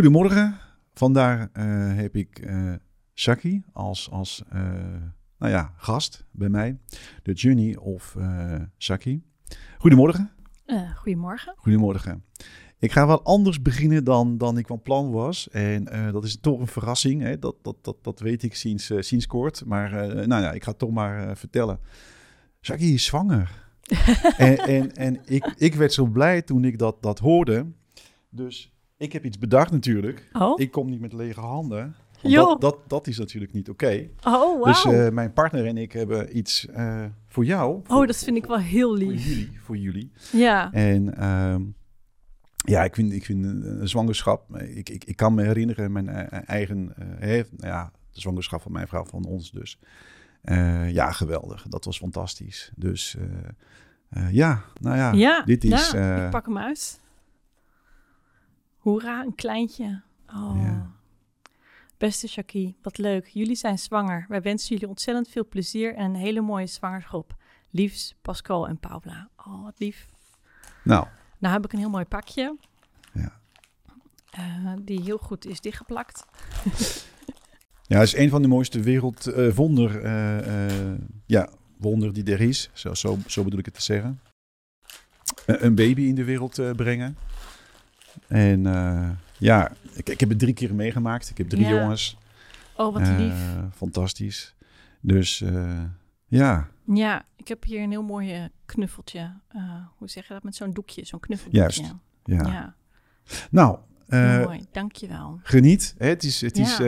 Goedemorgen. Vandaag eh, heb ik eh Shaki als, als eh, nou ja, gast bij mij. De Journey of Shaki. Goedemorgen. Goedemorgen. Goedemorgen. Ik ga wel anders beginnen dan, dan ik van plan was. En dat is toch een verrassing. Hè? Dat, dat, dat, dat weet ik sinds, sinds kort. Maar nou ja, ik ga het toch maar vertellen. Shaki is zwanger. en en, en ik, ik werd zo blij toen ik dat, dat hoorde. Dus ik heb iets bedacht natuurlijk. Oh, Ik kom niet met lege handen. Dat, dat, dat is natuurlijk niet oké. oh wauw. Dus eh, mijn partner en ik hebben iets eh, voor jou. oh, dat vind ik wel heel voor lief. jullie. Voor jullie. Ja. En ehm, ja, ik vind, ik vind een, zwangerschap. Ik, ik, ik kan me herinneren, mijn eh, eigen. ja, de zwangerschap van mijn vrouw, van ons dus. Ja, geweldig. Dat was fantastisch. Dus ja, nou ja, ja, dit is. ja, ik pak hem uit. Hoera, een kleintje. Oh. Ja. Beste Shaki, wat leuk. Jullie zijn zwanger. Wij wensen jullie ontzettend veel plezier en een hele mooie zwangerschap. Liefs, Pascal en Paula. Oh, wat lief. nou, Nou heb ik een heel mooi pakje. Ja. Eh, die heel goed is dichtgeplakt. Ja, het is een van de mooiste wereldwonder, eh, ja, wonder die er is. Zo, zo, zo bedoel ik het te zeggen. Eh, een baby in de wereld eh, brengen. En eh, ja, ik, ik heb het drie keer meegemaakt. Ik heb drie Ja. jongens. Oh, wat Eh, lief. fantastisch. Dus eh, ja, Ja, ik heb hier een heel mooi knuffeltje. Hoe zeg je dat? Met zo'n doekje, zo'n knuffeldoekje. Juist, ja. Ja, Nou, eh, mooi. Dankjewel. geniet. Hè? Het is, het is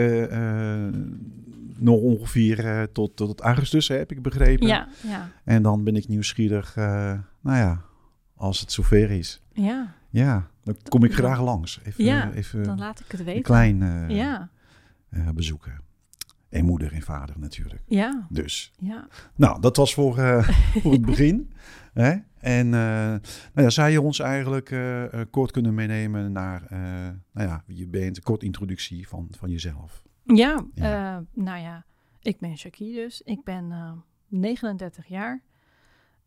nog ongeveer tot, tot augustus, hè, heb ik begrepen. Ja, ja, En dan ben ik nieuwsgierig, nou ja, als het zover is. ja. Ja, dan kom ik graag langs. Even, Ja, even Dan laat ik het een weten. klein eh, Ja, eh, bezoeken. En moeder en vader natuurlijk. ja, Dus, ja. nou, dat was voor, eh, voor het begin. Hè? En eh, nou ja, zou je ons eigenlijk eh, eh, kort kunnen meenemen naar eh, nou ja, wie je bent, een kort introductie van, van jezelf. Ja, Ja. eh, nou ja, ik ben Shaki dus. Ik ben eh, 39 jaar.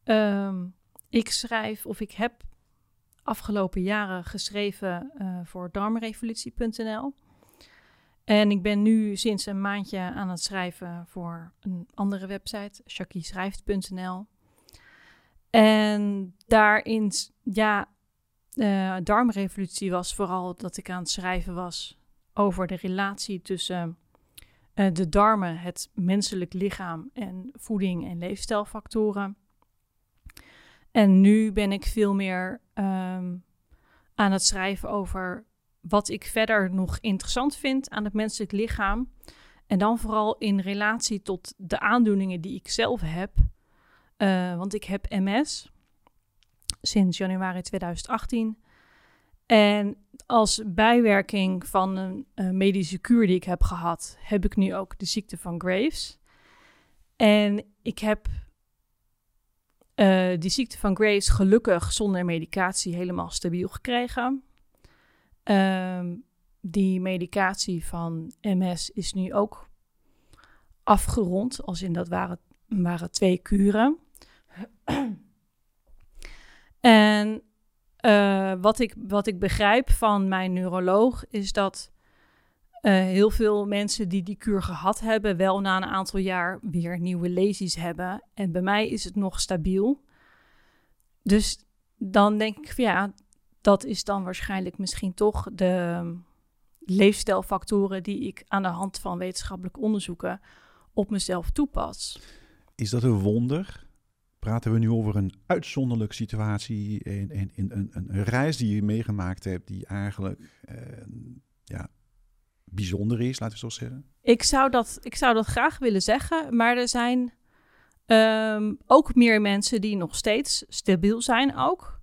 Ehm, ik schrijf, of ik heb afgelopen jaren geschreven eh, voor darmrevolutie.nl. En ik ben nu sinds een maandje aan het schrijven voor een andere website, shakischrijft.nl. En daarin, ja, eh darmrevolutie was vooral dat ik aan het schrijven was over de relatie tussen eh, de darmen, het menselijk lichaam en voeding en leefstijlfactoren. En nu ben ik veel meer ehm, aan het schrijven over wat ik verder nog interessant vind aan het menselijk lichaam. En dan vooral in relatie tot de aandoeningen die ik zelf heb. Eh, want ik heb MS sinds januari 2018. En als bijwerking van een eh, medische kuur die ik heb gehad, heb ik nu ook de ziekte van Graves. En ik heb eh, die ziekte van Graves gelukkig zonder medicatie helemaal stabiel gekregen. Ehm, die medicatie van MS is nu ook afgerond, als in dat waren, waren twee kuren. en eh, wat, ik, wat ik begrijp van mijn neuroloog is dat heel veel mensen die die kuur gehad hebben, wel na een aantal jaar weer nieuwe lesies hebben. En bij mij is het nog stabiel. Dus dan denk ik ja, dat is dan waarschijnlijk misschien toch de leefstijlfactoren die ik aan de hand van wetenschappelijk onderzoeken op mezelf toepas. Is dat een wonder? Praten we nu over een uitzonderlijke situatie en, en, en een, een, een reis die je meegemaakt hebt die eigenlijk eh, ja, bijzonder is, laten we zo zeggen? Ik zou dat, ik zou dat graag willen zeggen, maar er zijn ehm, ook meer mensen die nog steeds stabiel zijn ook.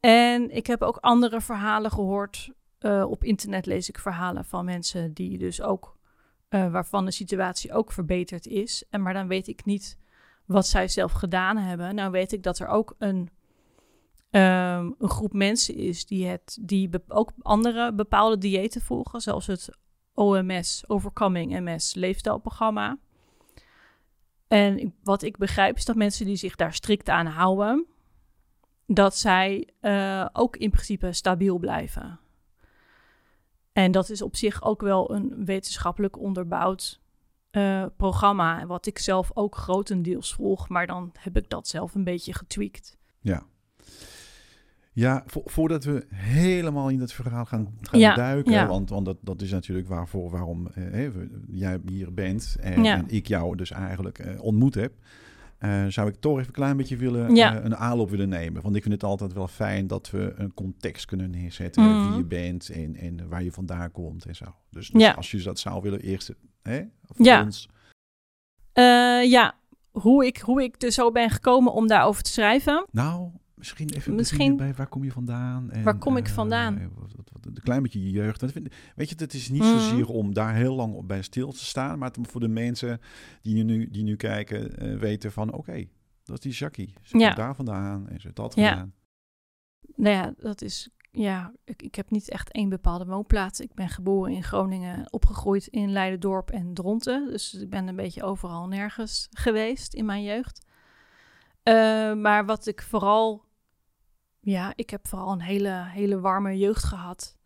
En ik heb ook andere verhalen gehoord. Eh, op internet lees ik verhalen van mensen die dus ook, eh, waarvan de situatie ook verbeterd is. En maar dan weet ik niet wat zij zelf gedaan hebben. Nou weet ik dat er ook een, ehm, een groep mensen is die, het, die ook andere bepaalde diëten volgen, zoals het OMS, Overcoming MS leefstijlprogramma. En wat ik begrijp is dat mensen die zich daar strikt aan houden, dat zij eh, ook in principe stabiel blijven. En dat is op zich ook wel een wetenschappelijk onderbouwd uh, programma. Wat ik zelf ook grotendeels volg. Maar dan heb ik dat zelf een beetje getweakt. Ja. Ja, voordat we helemaal in het verhaal gaan, gaan duiken, want, want dat, dat is natuurlijk waarvoor, waarom eh, jij hier bent en, en, ik jou dus eigenlijk eh, ontmoet heb. Uh, zou ik toch even een klein beetje willen, ja. een aanloop willen nemen. Want ik vind het altijd wel fijn dat we een context kunnen neerzetten. Mm. Wie je bent en, en waar je vandaan komt en zo. Dus, dus als je dat zou willen, eerst hè, voor ja. ons. ja, hoe ik, hoe ik er zo ben gekomen om daarover te schrijven. Nou, Misschien even Misschien, bij waar kom je vandaan? En, waar kom ik vandaan? Uh, wat, wat, een klein beetje je jeugd. weet je, het is niet mm. zozeer om daar heel lang op bij stil te staan, maar voor de mensen die nu, die nu kijken, uh, weten van oké, dat is die Jackie. Ze ja. komt daar vandaan en ze dat ja. Nou ja, dat is ja, ik, ik heb niet echt één bepaalde woonplaats. Ik ben geboren in Groningen, opgegroeid in Leidendorp en Dronten. Dus ik ben een beetje overal nergens geweest in mijn jeugd. Uh, maar wat ik vooral ja, ik heb vooral een hele, hele warme jeugd gehad.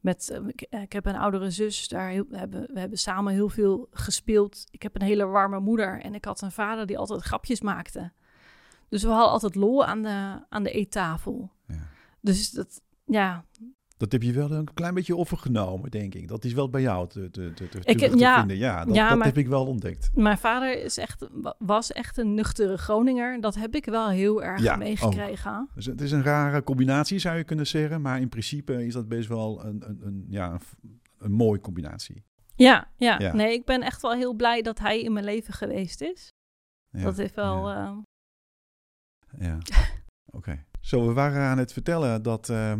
Met, uh, ik, ik, heb een oudere zus, daar heel, we, hebben, we hebben samen heel veel gespeeld. Ik heb een hele warme moeder en ik had een vader die altijd grapjes maakte. Dus we hadden altijd lol aan de, aan de eettafel. Ja. Dus dat, ja, dat heb je wel een klein beetje overgenomen, denk ik. Dat is wel bij jou te, te, te, te, ik, te ja, vinden. Ja, dat, dat heb ik wel ontdekt. Mijn vader is echt, was echt een nuchtere Groninger. Dat heb ik wel heel erg ja, meegekregen. Dus het is een rare combinatie, zou je kunnen zeggen. Maar in principe is dat best wel een, een, een ja, een, een mooie combinatie. Ja, ja, ja, Nee, ik ben echt wel heel blij dat hij in mijn leven geweest is. dat heeft wel... Ja, uh... oké. Zo, we waren aan het vertellen dat uh,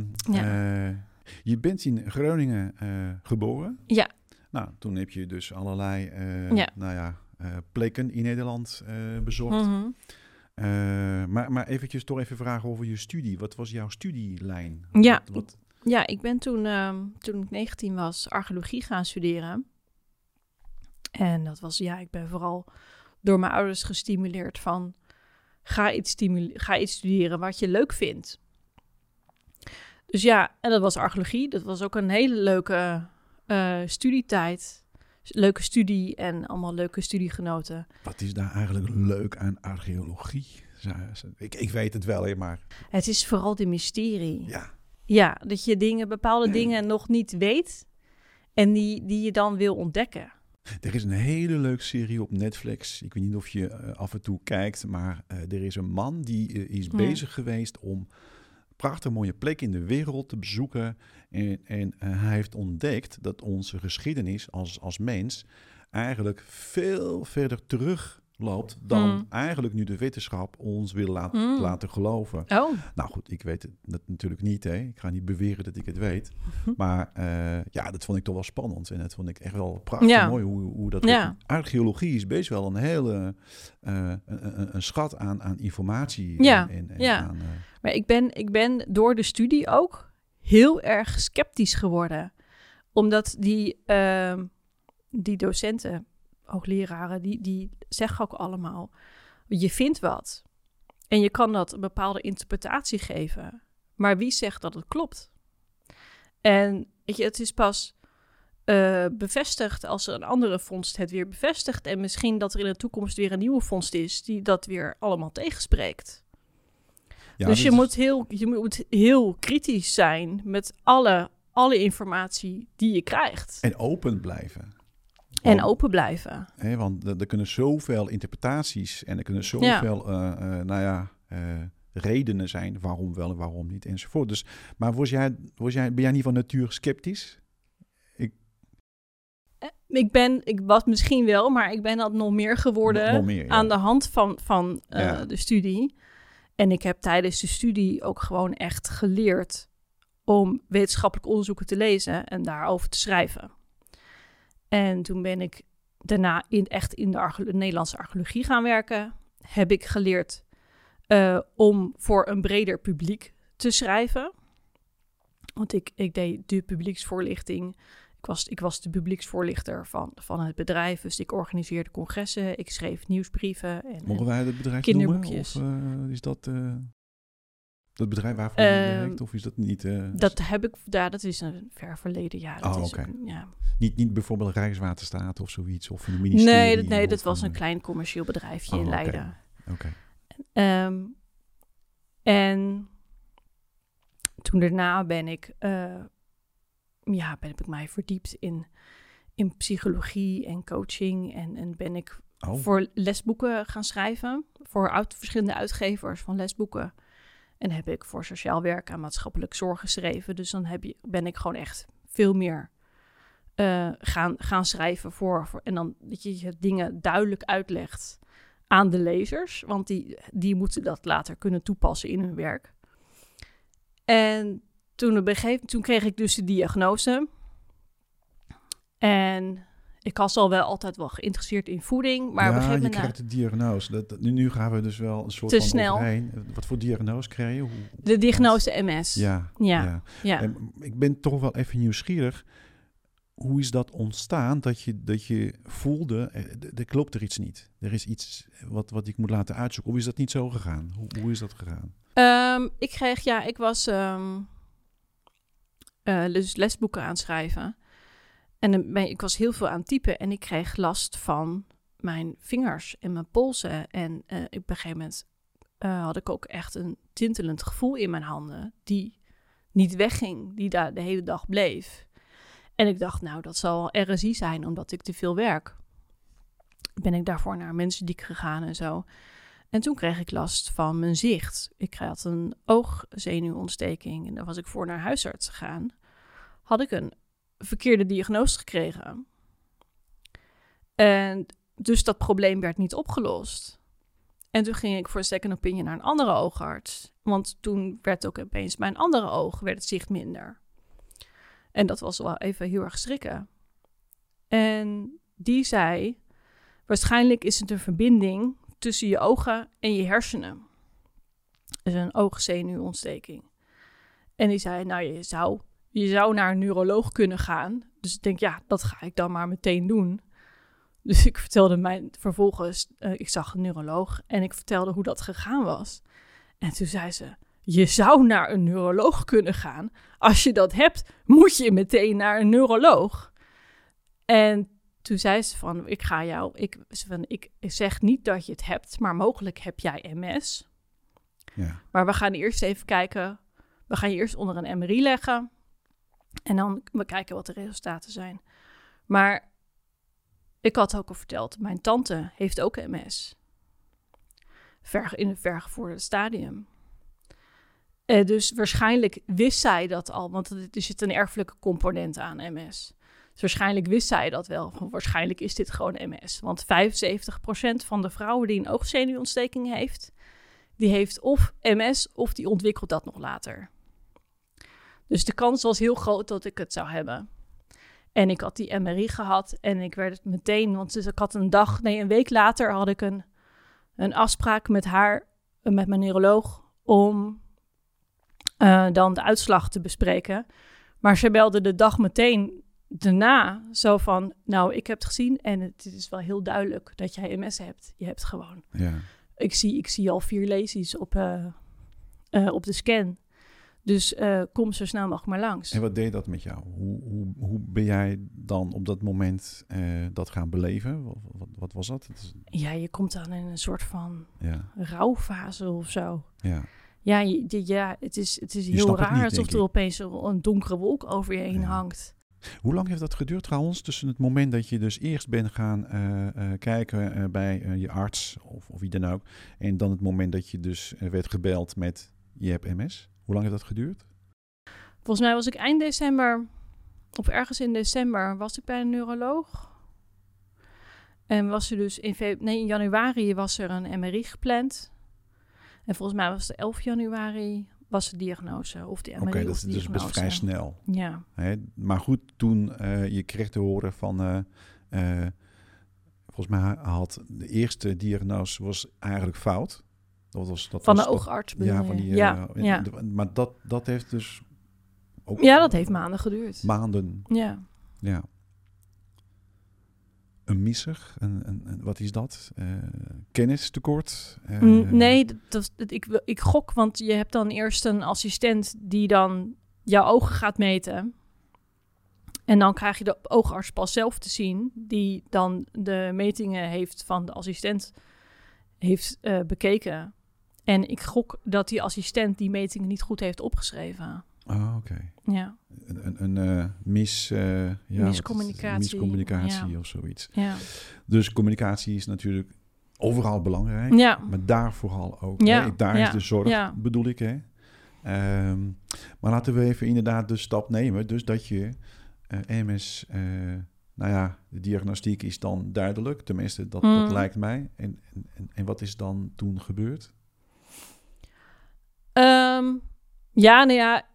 je bent in Groningen uh, geboren. Ja. Nou, toen heb je dus allerlei ja. Nou ja, plekken in Nederland bezocht. Mm maar, maar eventjes toch even vragen over je studie. Wat was jouw studielijn? Ja, wat, ja ik ben toen, ehm, toen ik 19 was archeologie gaan studeren. En dat was, ja, ik ben vooral door mijn ouders gestimuleerd van Ga iets, ga iets studeren wat je leuk vindt. Dus ja, en dat was archeologie. Dat was ook een hele leuke uh, studietijd. Leuke studie en allemaal leuke studiegenoten. Wat is daar eigenlijk leuk aan archeologie? Ik, ik weet het wel, maar... Het is vooral de mysterie. Ja. Ja, dat je dingen, bepaalde dingen nog niet weet en die, die je dan wil ontdekken. Er is een hele leuke serie op Netflix. Ik weet niet of je uh, af en toe kijkt, maar uh, er is een man die uh, is bezig geweest om prachtig mooie plekken in de wereld te bezoeken. En, en hij heeft ontdekt dat onze geschiedenis als, als mens eigenlijk veel verder terug loopt dan hmm. eigenlijk nu de wetenschap ons wil laten hmm. laten geloven. Oh. Nou goed, ik weet het natuurlijk niet. Hè. Ik ga niet beweren dat ik het weet. Maar uh, ja, dat vond ik toch wel spannend. En dat vond ik echt wel prachtig mooi hoe, hoe dat... Ja. Archeologie is best wel een hele uh, een, een, schat aan, aan informatie. Ja, en, en ja. Aan, uh... maar ik ben, ik ben door de studie ook heel erg sceptisch geworden. Omdat die, ehm, die docenten hoogleraren, die, die zeggen ook allemaal, je vindt wat. En je kan dat een bepaalde interpretatie geven. Maar wie zegt dat het klopt? En weet je, het is pas uh, bevestigd als er een andere vondst het weer bevestigt. En misschien dat er in de toekomst weer een nieuwe vondst is die dat weer allemaal tegenspreekt. Ja, dus je, moet heel, je moet heel kritisch zijn met alle, alle informatie die je krijgt. En open blijven. En open blijven. Hè, want er, kunnen zoveel interpretaties en er kunnen zoveel, ja. Uh, uh, nou ja, uh, redenen zijn waarom wel en waarom niet enzovoort. Dus, maar was jij, was jij, ben jij niet van natuur sceptisch? Ik... ik ben, ik was misschien wel, maar ik ben dat nog meer geworden nog meer, ja. aan de hand van, van ja. de studie. En ik heb tijdens de studie ook gewoon echt geleerd om wetenschappelijk onderzoeken te lezen en daarover te schrijven. En toen ben ik daarna in, echt in de, Nederlandse archeologie gaan werken. Heb ik geleerd uh, om voor een breder publiek te schrijven. Want ik, ik deed de publieksvoorlichting. Ik was, ik was de publieksvoorlichter van, van het bedrijf. Dus ik organiseerde congressen. Ik schreef nieuwsbrieven. En, Mogen wij het bedrijf kinderboekjes. noemen? Of uh, is dat... Uh... Dat bedrijf waarvoor je Ehm, werkt, of is dat niet... eh, Dat heb ik, ja, dat is een ver verleden jaar. Dat Oh, is ja. niet, niet bijvoorbeeld Rijkswaterstaat of zoiets, of een ministerie? Nee, dat, nee, dat was een klein commercieel bedrijfje Oh, in oké. Leiden. Oké. Ehm, en toen daarna ben ik, eh, ja, ben, heb ik mij verdiept in, in psychologie en coaching. En, en ben ik Oh, voor lesboeken gaan schrijven. Voor uit, verschillende uitgevers van lesboeken. En heb ik voor sociaal werk en maatschappelijk zorg geschreven. Dus dan heb je, ben ik gewoon echt veel meer eh, gaan, gaan schrijven voor, voor. En dan dat je dingen duidelijk uitlegt aan de lezers. Want die, die moeten dat later kunnen toepassen in hun werk. En toen, toen kreeg ik dus de diagnose. En ik was al wel altijd wel geïnteresseerd in voeding. Maar ja, op een gegeven je moment... krijgt de diagnose. Dat, dat- nu, gaan we dus wel een soort Te van snel. overheen. Wat voor diagnose krijg je? Hoe, De diagnose MS. ja, Ja, ja. ja. En ik ben toch wel even nieuwsgierig. Hoe is dat ontstaan dat je, dat je voelde, eh, er klopt er iets niet. Er is iets wat, wat ik moet laten uitzoeken. Hoe is dat niet zo gegaan? Hoe, hoe is dat gegaan? Ehm, ik kreeg, ja, ik was ehm, eh, dus lesboeken aan het schrijven. En ik was heel veel aan het typen en ik kreeg last van mijn vingers en mijn polsen. En eh, op een gegeven moment eh, had ik ook echt een tintelend gevoel in mijn handen, die niet wegging, die daar de hele dag bleef. En ik dacht, nou, dat zal RSI zijn, omdat ik te veel werk. Ben ik daarvoor naar Mensendiek gegaan en zo. En toen kreeg ik last van mijn zicht. Ik had een oogzenuwontsteking en daar was ik voor naar huisarts gegaan. Had ik een verkeerde diagnose gekregen. En dus dat probleem werd niet opgelost. En toen ging ik voor een second opinion naar een andere oogarts. Want toen werd ook opeens mijn andere oog, werd het zicht minder. En dat was wel even heel erg schrikken. En die zei, waarschijnlijk is het een verbinding tussen je ogen en je hersenen. Dus een oogzenuwontsteking. En die zei, nou, je zou, je zou naar een neuroloog kunnen gaan. Dus ik denk, ja, dat ga ik dan maar meteen doen. Dus ik vertelde mij vervolgens, eh, ik zag een neuroloog en ik vertelde hoe dat gegaan was. En toen zei ze, je zou naar een neuroloog kunnen gaan. Als je dat hebt, moet je meteen naar een neuroloog. En toen zei ze van, ik ga jou, ik, van, ik zeg niet dat je het hebt, maar mogelijk heb jij MS. Ja. Maar we gaan eerst even kijken, we gaan je eerst onder een MRI leggen en dan we kijken wat de resultaten zijn. Maar ik had ook al verteld, mijn tante heeft ook MS. Ver, in een vergevorderd stadium. Eh, dus waarschijnlijk wist zij dat al, want er zit een erfelijke component aan MS. Dus waarschijnlijk wist zij dat wel. Waarschijnlijk is dit gewoon MS. Want 75% van de vrouwen die een oogzenuwontsteking heeft, die heeft of MS of die ontwikkelt dat nog later. Dus de kans was heel groot dat ik het zou hebben. En ik had die MRI gehad en ik werd het meteen, want dus ik had een dag, nee, een week later had ik een, een afspraak met haar, met mijn neuroloog, om eh, dan de uitslag te bespreken. Maar ze belde de dag meteen daarna zo van, nou, ik heb het gezien en het is wel heel duidelijk dat jij MS hebt. Je hebt gewoon ja. ik zie, ik zie al vier lesies op, eh, eh, op de scan. Dus eh, kom zo snel mogelijk maar langs. En wat deed dat met jou? Hoe, hoe, hoe ben jij dan op dat moment eh, dat gaan beleven? Wat, wat, wat was dat? Het is- Ja, je komt dan in een soort van ja, rouwfase of zo. ja. Ja, je, ja het is, het is Je heel raar niet, alsof er opeens een, donkere wolk over je heen Ja. hangt. Hoe lang heeft dat geduurd trouwens? Tussen het moment dat je dus eerst bent gaan eh, kijken bij je arts of, of wie dan ook. En dan het moment dat je dus werd gebeld met je hebt MS. Hoe lang heeft dat geduurd? Volgens mij was ik eind december, of ergens in december, was ik bij een neuroloog. En was er dus in, nee, in januari was er een MRI gepland. En volgens mij was het 11 januari was de diagnose. Of de MRI Oké, dat is dus best vrij snel. Ja. Hè? Maar goed, toen eh, je kreeg te horen van... eh, eh, volgens mij had de eerste diagnose was eigenlijk fout. Dat was, dat Van was de oogarts Ja, van die, ja, eh, ja. de- maar dat, dat heeft dus ook ja, dat heeft maanden geduurd. maanden. Ja. Ja. Een missig? Een, een, een- wat is dat? Eh kennistekort? Eh, Mm, Nee, dat, ik, ik gok, want je hebt dan eerst een assistent die dan jouw ogen gaat meten. En dan krijg je de oogarts pas zelf te zien, die dan de metingen heeft van de assistent heeft bekeken. En ik gok dat die assistent die metingen niet goed heeft opgeschreven. Oh, oké. Ja, Een, een, een eh, mis, eh, ja, Miscommunicatie, miscommunicatie ja. of zoiets. ja. Dus communicatie is natuurlijk overal belangrijk. Ja, Maar daar vooral ook. Ja, hè? Daar is de zorg, bedoel ik. Hè? Ehm, maar laten we even inderdaad de stap nemen. Dus dat je eh, MS, nou ja, de diagnostiek is dan duidelijk. Tenminste, dat, dat Mm. lijkt mij. En, en, en wat is dan toen gebeurd? Ehm, ja, nou ja,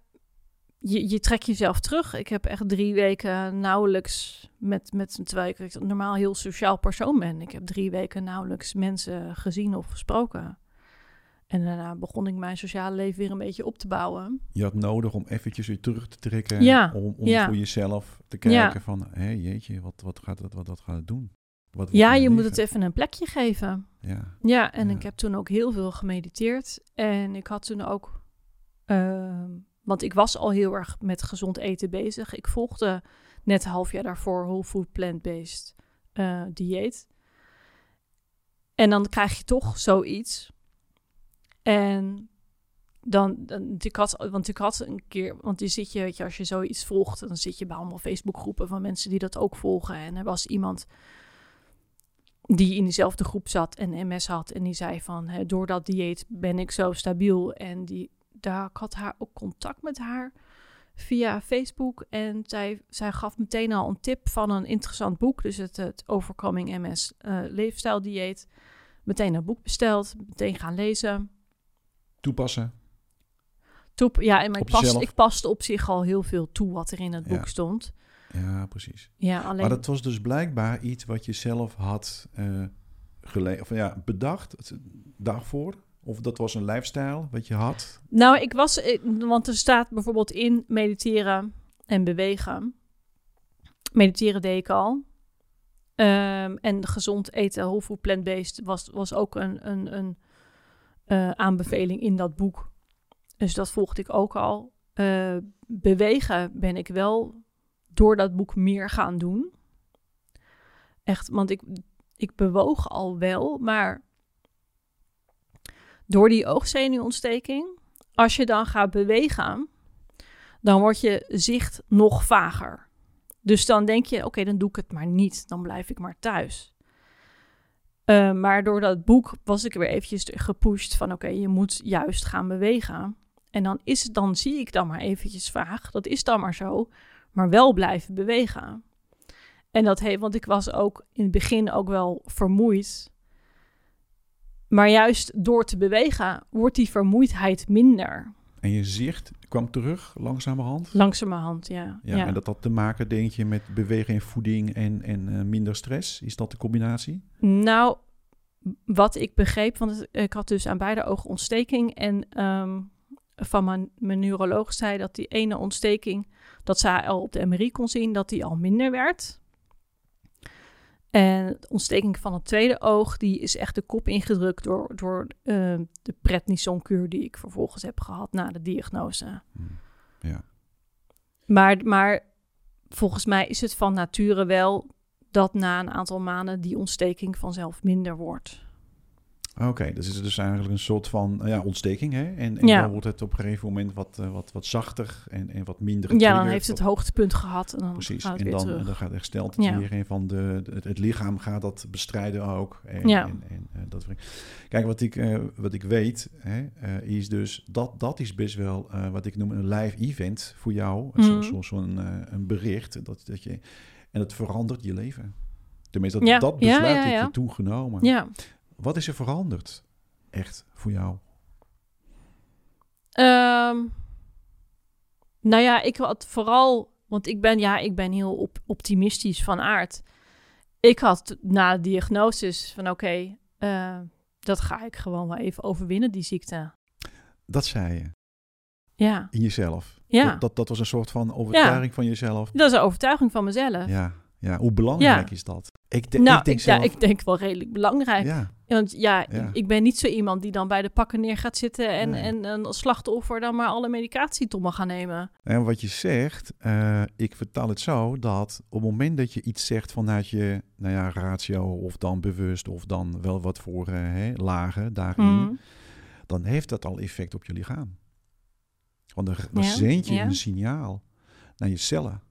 je, je trekt jezelf terug. Ik heb echt drie weken nauwelijks met, met terwijl ik een normaal heel sociaal persoon ben. Ik heb drie weken nauwelijks mensen gezien of gesproken. En daarna begon ik mijn sociale leven weer een beetje op te bouwen. Je had nodig om eventjes weer terug te trekken. Ja, Om, om ja. voor jezelf te kijken Ja. van... Hé, jeetje, wat, wat, gaat het, wat dat gaat het doen? Wat Ja, mijn je moet het even een plekje geven. Ja, Ja, en Ja. ik heb toen ook heel veel gemediteerd. En ik had toen ook... ehm, want ik was al heel erg met gezond eten bezig. Ik volgde net een half jaar daarvoor whole food plant-based eh, dieet. En dan krijg je toch zoiets. En dan, dan ik had, want ik had een keer, want je zit je, weet je, als je zoiets volgt, dan zit je bij allemaal Facebookgroepen van mensen die dat ook volgen. En er was iemand die in diezelfde groep zat en MS had. En die zei van, hè, door dat dieet ben ik zo stabiel. En die, daar, ik had haar ook contact met haar via Facebook. En zij, zij gaf meteen al een tip van een interessant boek. Dus het, het Overcoming MS eh leefstijldieet. Meteen een boek besteld, meteen gaan lezen. toepassen. Toep, ja, en past, jezelf. ik paste op zich al heel veel toe wat er in het Ja. boek stond. Ja, precies. Ja, alleen... Maar dat was dus blijkbaar iets wat je zelf had eh gele- of ja, bedacht daarvoor. Of dat was een lifestyle wat je had. Nou, ik was, eh, want er staat bijvoorbeeld in mediteren en bewegen. Mediteren deed ik al. Ehm, en gezond eten, whole food plant-based, was, was ook een, een, een eh, aanbeveling in dat boek. Dus dat volgde ik ook al. Bewegen ben ik wel door dat boek meer gaan doen. Echt, want ik, ik bewoog al wel, maar door die oogzenuwontsteking, als je dan gaat bewegen, dan wordt je zicht nog vager. Dus dan denk je, oké, dan doe ik het maar niet. Dan blijf ik maar thuis. Eh, maar door dat boek was ik weer eventjes gepusht van, oké, je moet juist gaan bewegen. En dan, is, het- dan zie ik dan maar eventjes vaag. Dat is dan maar zo. Maar wel blijven bewegen. En dat heeft, want ik was ook in het begin ook wel vermoeid. Maar juist door te bewegen wordt die vermoeidheid minder. En je zicht kwam terug langzamerhand. Langzamerhand, ja. Ja, En dat had te maken, denk je, met bewegen en voeding en, en eh, minder stress. Is dat de combinatie? Nou, wat ik begreep, want ik had dus aan beide ogen ontsteking. En ehm, van mijn, mijn neuroloog zei dat die ene ontsteking, dat zij al op de MRI kon zien, dat die al minder werd. En de ontsteking van het tweede oog, die is echt de kop ingedrukt door, door eh, de prednisonkuur die ik vervolgens heb gehad na de diagnose. Hmm. Ja. Maar, maar volgens mij is het van nature wel dat na een aantal maanden die ontsteking vanzelf minder wordt. Oké, dus is het dus eigenlijk een soort van ja, ontsteking. Hè? En, en Ja. dan wordt het op een gegeven moment wat, eh, wat, wat zachter en, en wat minder Ja, dan heeft het hoogtepunt gehad en dan Precies, gaat het en weer dan, en dan gaat herstelt het Ja. weer. En van de, het, het lichaam gaat dat bestrijden ook. En, Ja. en, en, eh, dat, kijk, wat ik, eh, wat ik weet, hè, is dus dat dat is best wel wat ik noem een live event voor jou. Mhm. Zo'n zo, zo'n, eh, een bericht. Dat, dat je, en het verandert je leven. Tenminste, dat, Ja, dat ja, besluit ja, heb ja. je toen genomen. Wat is er veranderd? Echt voor jou? Ehm, nou ja, ik had vooral, want ik ben, ja, ik ben heel op, optimistisch van aard. Ik had na de diagnose van oké, eh, dat ga ik gewoon wel even overwinnen, die ziekte. Dat zei je Ja, in jezelf. Ja. Dat, dat, dat was een soort van overtuiging van jezelf. dat is een overtuiging van mezelf. Ja, Ja, hoe belangrijk Ja. is dat? Ik, de- nou, ik denk ik, ja, zelf... ik denk wel redelijk belangrijk. ja, Want ja, Ja. ik- ben niet zo iemand die dan bij de pakken neer gaat zitten en, Nee. en een slachtoffer dan maar alle medicatie tot mag gaan nemen. En wat je zegt, eh, ik vertaal het zo dat op het moment dat je iets zegt vanuit je nou ja, ratio of dan bewust of dan wel wat voor eh, hè, lagen daarin, Mhm. dan heeft dat al effect op je lichaam. Want dan, dan Ja, zend je ja. een signaal naar je cellen.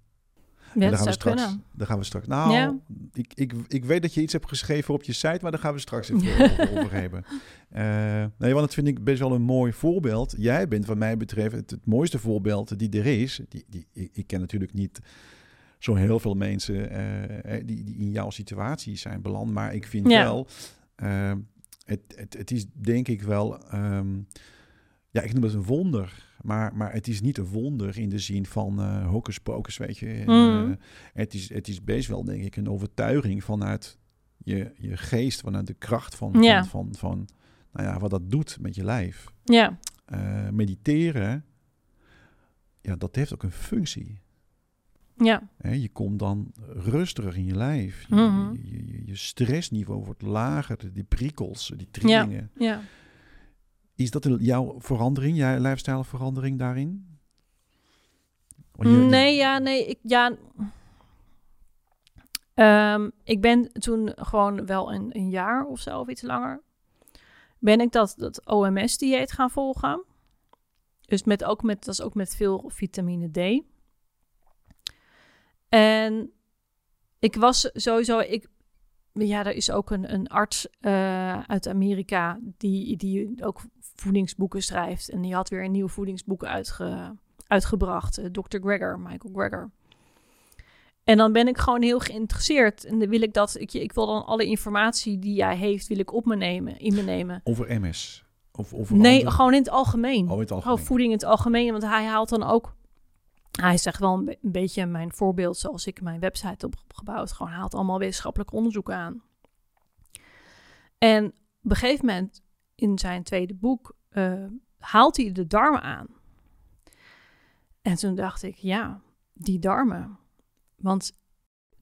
Ja, daar gaan, we straks, kunnen. daar gaan we straks. Nou, Ja. ik, ik, ik weet dat je iets hebt geschreven op je site, maar daar gaan we straks even over, over hebben. Eh, nee, want dat vind ik best wel een mooi voorbeeld. Jij bent, wat mij betreft, het, het mooiste voorbeeld die er is. Die, die, ik, ken natuurlijk niet zo heel veel mensen eh, eh, die, die in jouw situatie zijn beland, maar ik vind Ja. wel, eh, het, het, het is denk ik wel, ehm, ja, ik noem het een wonder. Maar, maar het is niet een wonder in de zin van eh hocus pocus, weet je. En, Mhm. eh, het, is, het is best wel, denk ik, een overtuiging vanuit je, je geest, vanuit de kracht van, Ja. van, van, van nou ja, wat dat doet met je lijf. Ja, Eh, mediteren, ja, dat heeft ook een functie. ja? Je komt dan rustiger in je lijf. Je, Mhm. je, je, je stressniveau wordt lager, die prikkels, die trillingen. ja. Is dat een- jouw verandering, jouw lifestyleverandering daarin? Want je- je- Nee, ja, nee, ik, ja. Ehm, ik ben toen gewoon wel een, een jaar of zo, of iets langer, ben ik dat, dat OMS-dieet gaan volgen. Dus met, ook met, dat is ook met veel vitamine D. En ik was sowieso, ik, ja, er is ook een, een arts eh, uit Amerika die, die ook voedingsboeken schrijft. En die had weer een nieuw voedingsboek uitge, uitgebracht. eh, Dr. Greger, Michael Greger. En dan ben ik gewoon heel geïnteresseerd. En dan wil ik dat, ik, ik wil dan alle informatie die jij heeft, wil ik op me nemen, in me nemen. Over MS? Of over Nee, andere- gewoon in het algemeen. Oh, in het Gewoon algemeen. voeding in het algemeen. Want hij haalt dan ook. Hij zegt wel een, be- een beetje mijn voorbeeld zoals ik mijn website op heb gebouwd. Gewoon haalt allemaal wetenschappelijk onderzoek aan. En op een gegeven moment in zijn tweede boek eh, haalt hij de darmen aan. En toen dacht ik, ja, die darmen. Want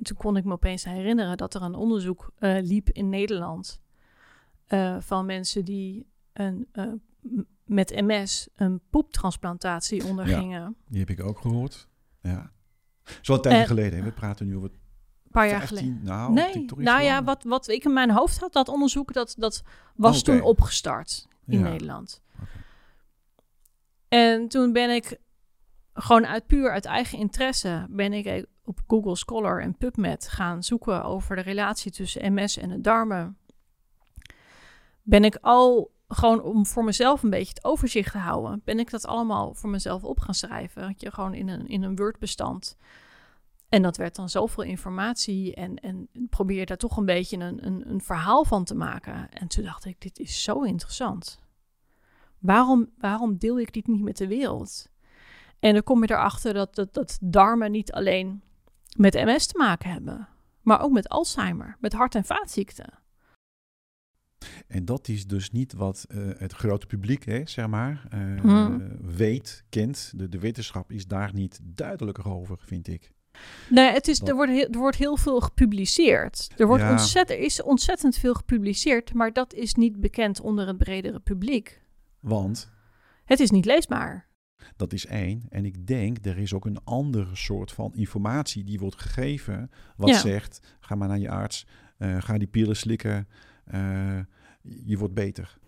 toen kon ik me opeens herinneren dat er een onderzoek eh, liep in Nederland. eh, van mensen die een, met MS een poeptransplantatie ondergingen. Die heb ik ook gehoord. Ja. Zo een tijdje En- geleden. hè. We praten nu over paar jaar 15, geleden. Nou, Nee, nou ja, wat, wat ik in mijn hoofd had, dat onderzoek, dat, dat was Oké. toen opgestart in Ja. Nederland. En toen ben ik gewoon uit puur uit eigen interesse, ben ik op Google Scholar en PubMed gaan zoeken over de relatie tussen MS en de darmen. Ben ik al gewoon om voor mezelf een beetje het overzicht te houden, ben ik dat allemaal voor mezelf op gaan schrijven. Had je gewoon in een, in een Word-bestand. En dat werd dan zoveel informatie en, en probeer je daar toch een beetje een, een, een verhaal van te maken. En toen dacht ik, dit is zo interessant. Waarom, waarom deel ik dit niet met de wereld? En dan kom je erachter dat, dat, dat darmen niet alleen met MS te maken hebben, maar ook met Alzheimer, met hart- en vaatziekten. En dat is dus niet wat eh, het grote publiek, hè, zeg maar, eh, Hmm. weet, kent. De, de wetenschap is daar niet duidelijker over, vind ik. Nee, het is, er, wordt heel, er wordt heel veel gepubliceerd. Er, wordt Ja. ontzett, er is ontzettend veel gepubliceerd, maar dat is niet bekend onder het bredere publiek. Want Het is niet leesbaar. dat is één. En ik denk, er is ook een andere soort van informatie die wordt gegeven. Wat Ja. zegt, ga maar naar je arts, eh, ga die pillen slikken, eh, je wordt beter.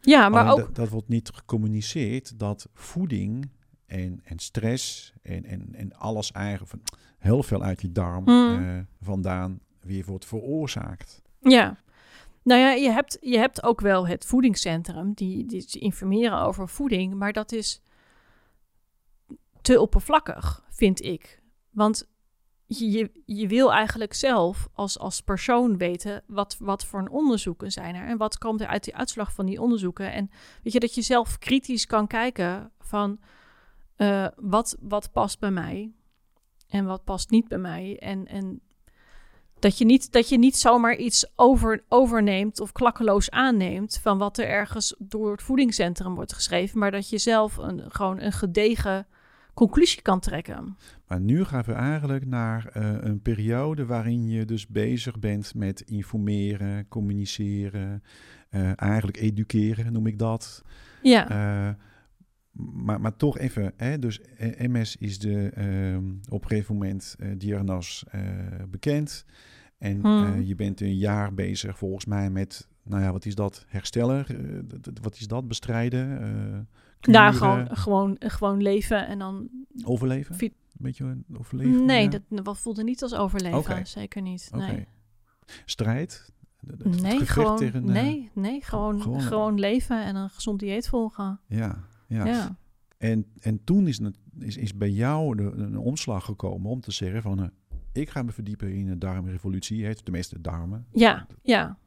Ja, maar Alleen ook dat, dat wordt niet gecommuniceerd dat voeding en, en stress en, en, en alles eigenlijk van heel veel uit je darm Hmm. eh, vandaan weer wordt veroorzaakt. Ja. Nou ja, je hebt, je hebt ook wel het voedingscentrum die, die informeren over voeding, maar dat is te oppervlakkig, vind ik. Want je, je, je wil eigenlijk zelf als, als persoon weten wat, wat voor een onderzoeken zijn er en wat komt er uit die uitslag van die onderzoeken. En weet je, dat je zelf kritisch kan kijken van eh, wat, wat past bij mij en wat past niet bij mij. En, en dat je niet, dat je niet zomaar iets over, overneemt of klakkeloos aanneemt van wat er ergens door het voedingscentrum wordt geschreven, maar dat je zelf een, gewoon een gedegen conclusie kan trekken. Maar nu gaan we eigenlijk naar eh, een periode waarin je dus bezig bent met informeren, communiceren, eh, eigenlijk educeren, noem ik dat. Ja, maar, maar toch even, hè, dus eh, MS is de, ehm, op een gegeven moment eh diagnose eh, bekend. En Hmm. eh, je bent een jaar bezig volgens mij met, nou ja, wat is dat? Herstellen? Wat is dat? Bestrijden? Daar kuren? gewoon, gewoon, gewoon leven en dan... Overleven? Een beetje overleven? nee, ja? dat, dat voelde niet als overleven. Zeker niet. Nee, Strijd? Nee, gewoon, tegen, nee, nee gewoon, gewoon, gewoon, leven en een gezond dieet volgen. Ja, ja. Ja. En, en toen is, het, is, is bij jou de, een omslag gekomen om te zeggen van... eh, ik ga me verdiepen in de darmrevolutie, heet tenminste darmen. Ja, ja.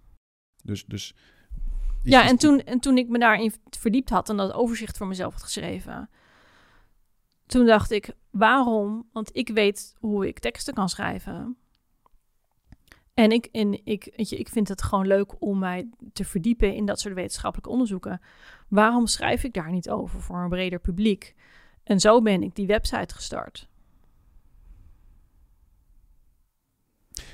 Dus, dus ja en, toen, en toen ik me daarin verdiept had en dat overzicht voor mezelf had geschreven... Toen dacht ik, waarom? Want ik weet hoe ik teksten kan schrijven. En ik, en ik, weet je, ik vind het gewoon leuk om mij te verdiepen in dat soort wetenschappelijke onderzoeken. Waarom schrijf ik daar niet over voor een breder publiek? En zo ben ik die website gestart.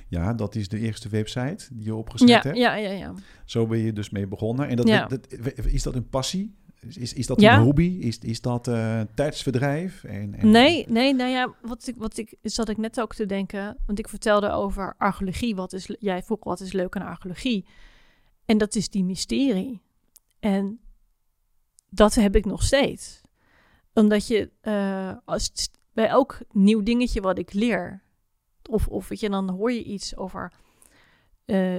Ja, dat is de eerste website die je opgezet Ja, hebt. ja, ja, ja. Zo ben je dus mee begonnen. En dat, Ja. dat, is dat een passie? Is, is, dat Ja. een hobby? Is, is dat eh tijdsverdrijf? En, en- Nee, nee, nou ja, wat ik, wat ik zat ik net ook te denken, want ik vertelde over archeologie. Wat is, jij vroeg wat is leuk aan archeologie? En dat is die mysterie. En dat heb ik nog steeds. Omdat je, eh, als, bij elk nieuw dingetje wat ik leer, of, of weet je, dan hoor je iets over eh,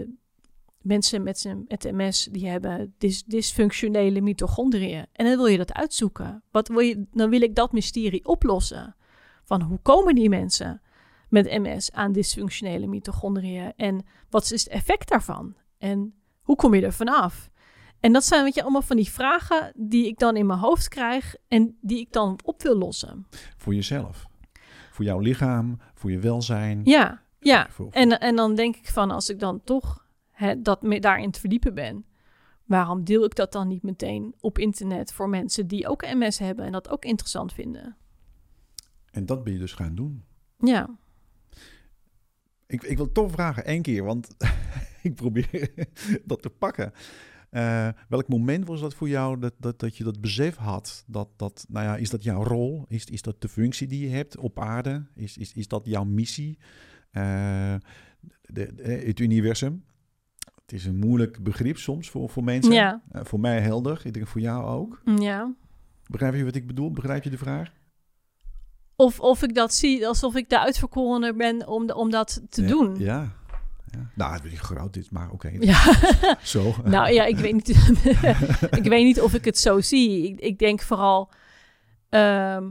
mensen met, zijn, met MS, die hebben dys, dysfunctionele mitochondriën. En dan wil je dat uitzoeken. Wat wil je, dan wil ik dat mysterie oplossen. Van hoe komen die mensen met MS aan dysfunctionele mitochondriën? En wat is het effect daarvan? En hoe kom je er vanaf? En dat zijn weet je, allemaal van die vragen die ik dan in mijn hoofd krijg en die ik dan op wil lossen. Voor jezelf. Voor jouw lichaam, voor je welzijn. Ja, ja. Voor- En, en dan denk ik van, als ik dan toch hè, dat me, daarin te verdiepen ben, waarom deel ik dat dan niet meteen op internet voor mensen die ook MS hebben en dat ook interessant vinden? En dat ben je dus gaan doen. Ja, Ik, ik wil toch vragen, één keer, want ik probeer dat te pakken. Eh, welk moment was dat voor jou dat, dat, dat je dat besef had? Dat, dat, nou ja, is dat jouw rol? Is, is dat de functie die je hebt op aarde? Is, is, is dat jouw missie? Eh, de, de- het universum? Het is een moeilijk begrip soms voor, voor mensen. ja, Eh, voor mij helder, ik denk voor jou ook. ja. Begrijp je wat ik bedoel? Begrijp je de vraag? Of, of ik dat zie alsof ik de uitverkorene ben om, de- om dat te Ja, doen. Ja. ja. Nou, het is groot dit, maar oké. Ja. Zo. nou ja, ik weet niet, ik weet niet of ik het zo zie. Ik, ik denk vooral, ehm,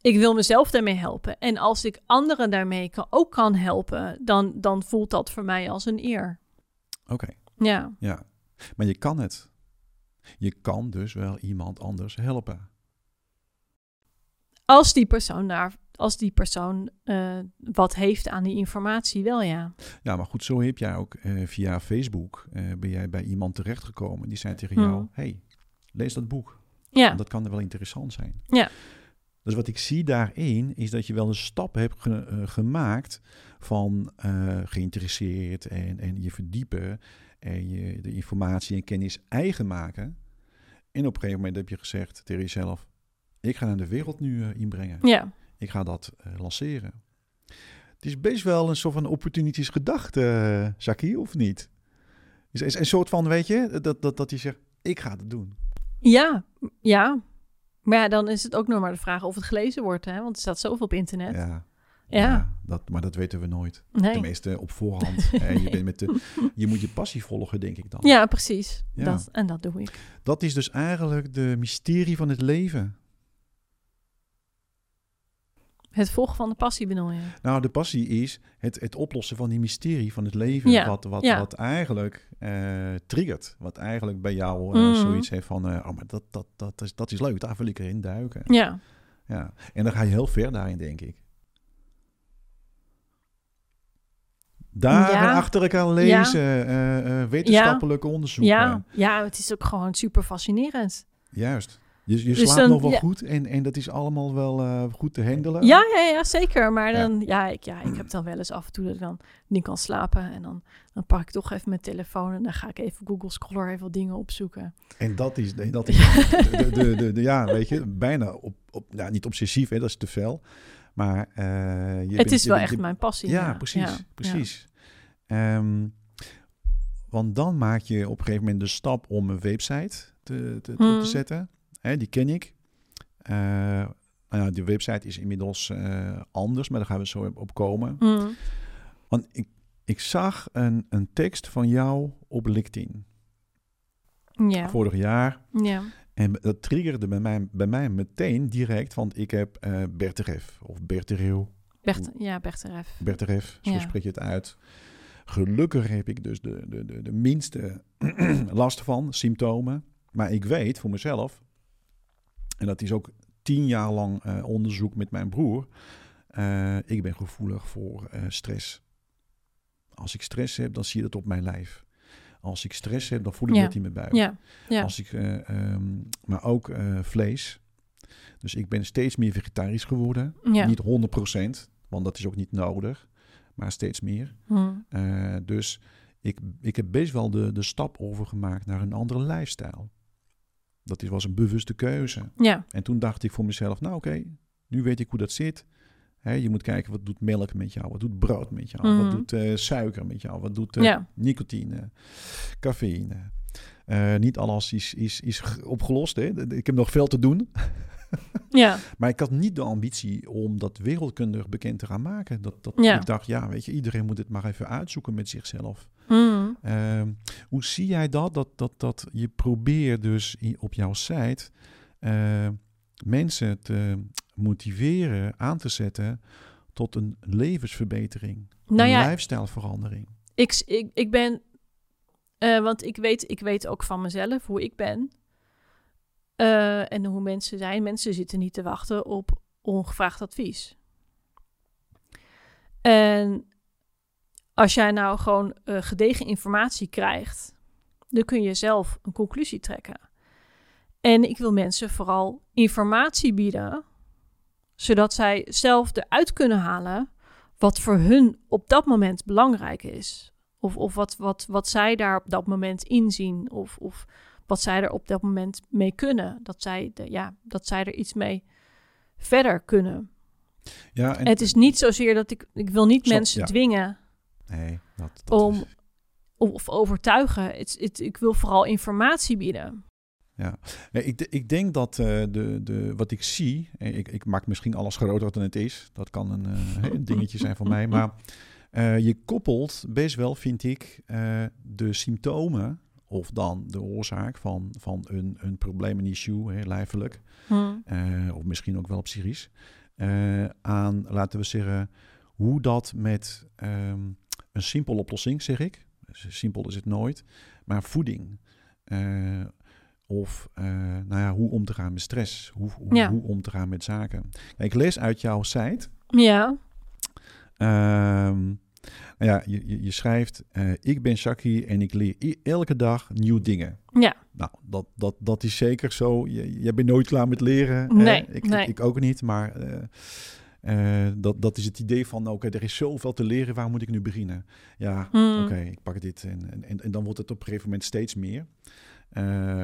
ik wil mezelf daarmee helpen. En als ik anderen daarmee kan, ook kan helpen, dan, dan voelt dat voor mij als een eer. Oké. Ja, Ja, maar je kan het. Je kan dus wel iemand anders helpen. als die persoon daar, als die persoon eh, wat heeft aan die informatie, wel ja. Ja, maar goed, zo heb jij ook eh, via Facebook eh, ben jij bij iemand terechtgekomen die zei tegen Hmm. jou: hey, lees dat boek. Ja, Dat kan er wel interessant zijn. Ja. Dus wat ik zie daarin is dat je wel een stap hebt ge- eh, gemaakt van eh, geïnteresseerd en, en je verdiepen en je de informatie en kennis eigen maken. En op een gegeven moment heb je gezegd tegen jezelf: ik ga naar de wereld nu eh, inbrengen. ja, Ik ga dat lanceren. Het is best wel een soort van opportunistisch gedachte, Shaki, of niet? Is, is een soort van, weet je, dat, dat, dat je zegt, ik ga het doen. ja, ja. Maar ja, dan is het ook nog maar de vraag of het gelezen wordt, hè? Want er staat zoveel op internet. Ja, Ja, dat, maar dat weten we nooit. nee. Tenminste, op voorhand. en je, bent met de, je moet je passie volgen, denk ik dan. Ja, precies. Ja. Dat, en dat doe ik. Dat is dus eigenlijk de mysterie van het leven. Het volgen van de passie bedoel je? Nou, de passie is het, het oplossen van die mysterie van het leven. Ja, Wat, wat, ja. wat eigenlijk eh, triggert. Wat eigenlijk bij jou eh, Mhm. zoiets heeft van... eh, oh, maar dat, dat, dat, is, dat is leuk, daar wil ik erin duiken. Ja, Ja. En dan ga je heel ver daarin, denk ik. Dagen Ja. achter elkaar lezen, wetenschappelijke onderzoeken. ja, ja, het is ook gewoon super fascinerend. Juist. Je, je Dus slaapt dan- nog wel ja. goed en, en dat is allemaal wel eh, goed te handelen. Ja, ja, ja, zeker. Maar dan, ja. ik, ja, ik heb dan wel eens af en toe dat ik dan niet kan slapen. En dan, dan pak ik toch even mijn telefoon en dan ga ik even Google Scholar even wat dingen opzoeken. En dat is, dat is de, de, de, de- ja, weet je, bijna op, op ja, niet obsessief, hè, dat is te veel. Maar eh, je het bent- is je wel bent- echt mijn passie. Ja, precies, precies. Ehm, want dan maak je op een gegeven moment de stap om een website te, te, op Hmm. te zetten. Hè, die ken ik. Eh, nou die website is inmiddels eh, anders, maar daar gaan we zo op komen. Mm. Want ik, ik zag een, een tekst van jou op LinkedIn ja. vorig jaar. ja. En dat triggerde bij mij, bij mij meteen direct, want ik heb eh Berteref of Bertereel, Bert, ja, Berteref. Berteref, zo Ja. spreek je het uit. Gelukkig heb ik dus de, de, de, de minste last van, symptomen. Maar ik weet voor mezelf, en dat is ook tien jaar lang eh, onderzoek met mijn broer, eh, ik ben gevoelig voor eh, stress. Als ik stress heb, dan zie je dat op mijn lijf. Als ik stress heb, dan voel ik Ja. dat in mijn buik. Ja, ja. Als ik, eh, ehm, maar ook vlees. Dus ik ben steeds meer vegetarisch geworden. ja. Niet 100%, want dat is ook niet nodig. Maar steeds meer. Mm. Eh, dus ik, ik heb best wel de, de stap overgemaakt naar een andere lifestyle. Dat is- was een bewuste keuze. ja. En toen dacht ik voor mezelf, nou oké, nu weet ik hoe dat zit. Je moet kijken, wat doet melk met jou? Wat doet brood met jou? Wat Mhm. doet eh, suiker met jou? Wat doet eh, Ja. nicotine, cafeïne? Eh, niet alles is, is, is opgelost. Hè? Ik heb nog veel te doen. ja. Maar ik had niet de ambitie om dat wereldkundig bekend te gaan maken. Dat, dat, Ja. Ik dacht, ja, weet je, iedereen moet het maar even uitzoeken met zichzelf. Mm. Ehm, hoe zie jij dat? Dat, dat, dat je probeert dus op jouw site eh, mensen te motiveren, aan te zetten tot een levensverbetering. Nou een ja, lifestyleverandering. ik, ik, ik ben... eh, want ik weet, ik weet ook van mezelf hoe ik ben. Eh, en hoe mensen zijn. Mensen zitten niet te wachten op ongevraagd advies. En als jij nou gewoon eh, gedegen informatie krijgt, dan kun je zelf een conclusie trekken. En ik wil mensen vooral informatie bieden, zodat zij zelf eruit kunnen halen wat voor hun op dat moment belangrijk is. Of, of wat, wat, wat zij daar op dat moment inzien. Of, of wat zij er op dat moment mee kunnen. Dat zij, de, ja, dat zij er iets mee verder kunnen. Ja, en, het is niet zozeer dat ik... Ik wil niet mensen ja. dwingen Nee, dat, dat om... is- of, overtuigen. Het, het, ik wil vooral informatie bieden. Nee, ik, ik denk dat eh, de, de, wat ik zie, eh, ik, ik maak misschien alles groter dan het is. Dat kan een, eh, een dingetje zijn van mij. Maar je koppelt best wel, vind ik, de symptomen of dan de oorzaak van, van een, een probleem, een issue, hè, lijfelijk, Hm. eh, of misschien ook wel psychisch, eh, aan, laten we zeggen, hoe dat met ehm, een simpele oplossing, zeg ik, simpel is het nooit, maar voeding. eh, of nou ja, hoe om te gaan met stress, hoe, hoe, Ja. hoe om te gaan met zaken. Ik lees uit jouw site. Ja, ehm, nou ja, je, je, je schrijft, eh, ik ben Shaki en ik leer elke dag nieuwe dingen. ja, Nou, dat, dat, dat is zeker zo. Je, jij bent nooit klaar met leren. hè? Nee, ik, nee. Ik, ik ook niet, maar eh, eh, dat, dat is het idee van, oké, er is zoveel te leren, waar moet ik nu beginnen? Ja, Hm. oké, ik pak dit en, en, en, dan wordt het op een gegeven moment steeds meer.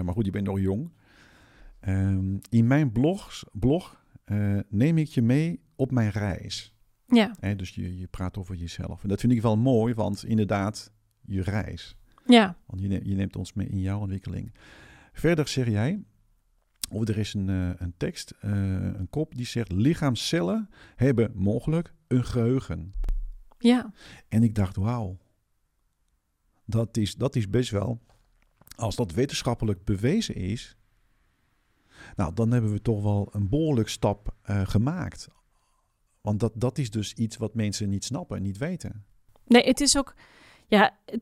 Maar goed, je bent nog jong. Ehm, in mijn blogs, blog neem ik je mee op mijn reis. Ja, Hè? Dus je, je praat over jezelf. En dat vind ik wel mooi, want inderdaad, je reis. ja, Want je neemt, je neemt ons mee in jouw ontwikkeling. Verder zeg jij, of er is een, eh, een tekst, eh, een kop die zegt: lichaamscellen hebben mogelijk een geheugen. ja, En ik dacht: wauw, dat is, dat is best wel, als dat wetenschappelijk bewezen is, nou dan hebben we toch wel een behoorlijk stap eh, gemaakt. Want dat, dat is dus iets wat mensen niet snappen, niet weten. Nee, het is ook... Ja, het-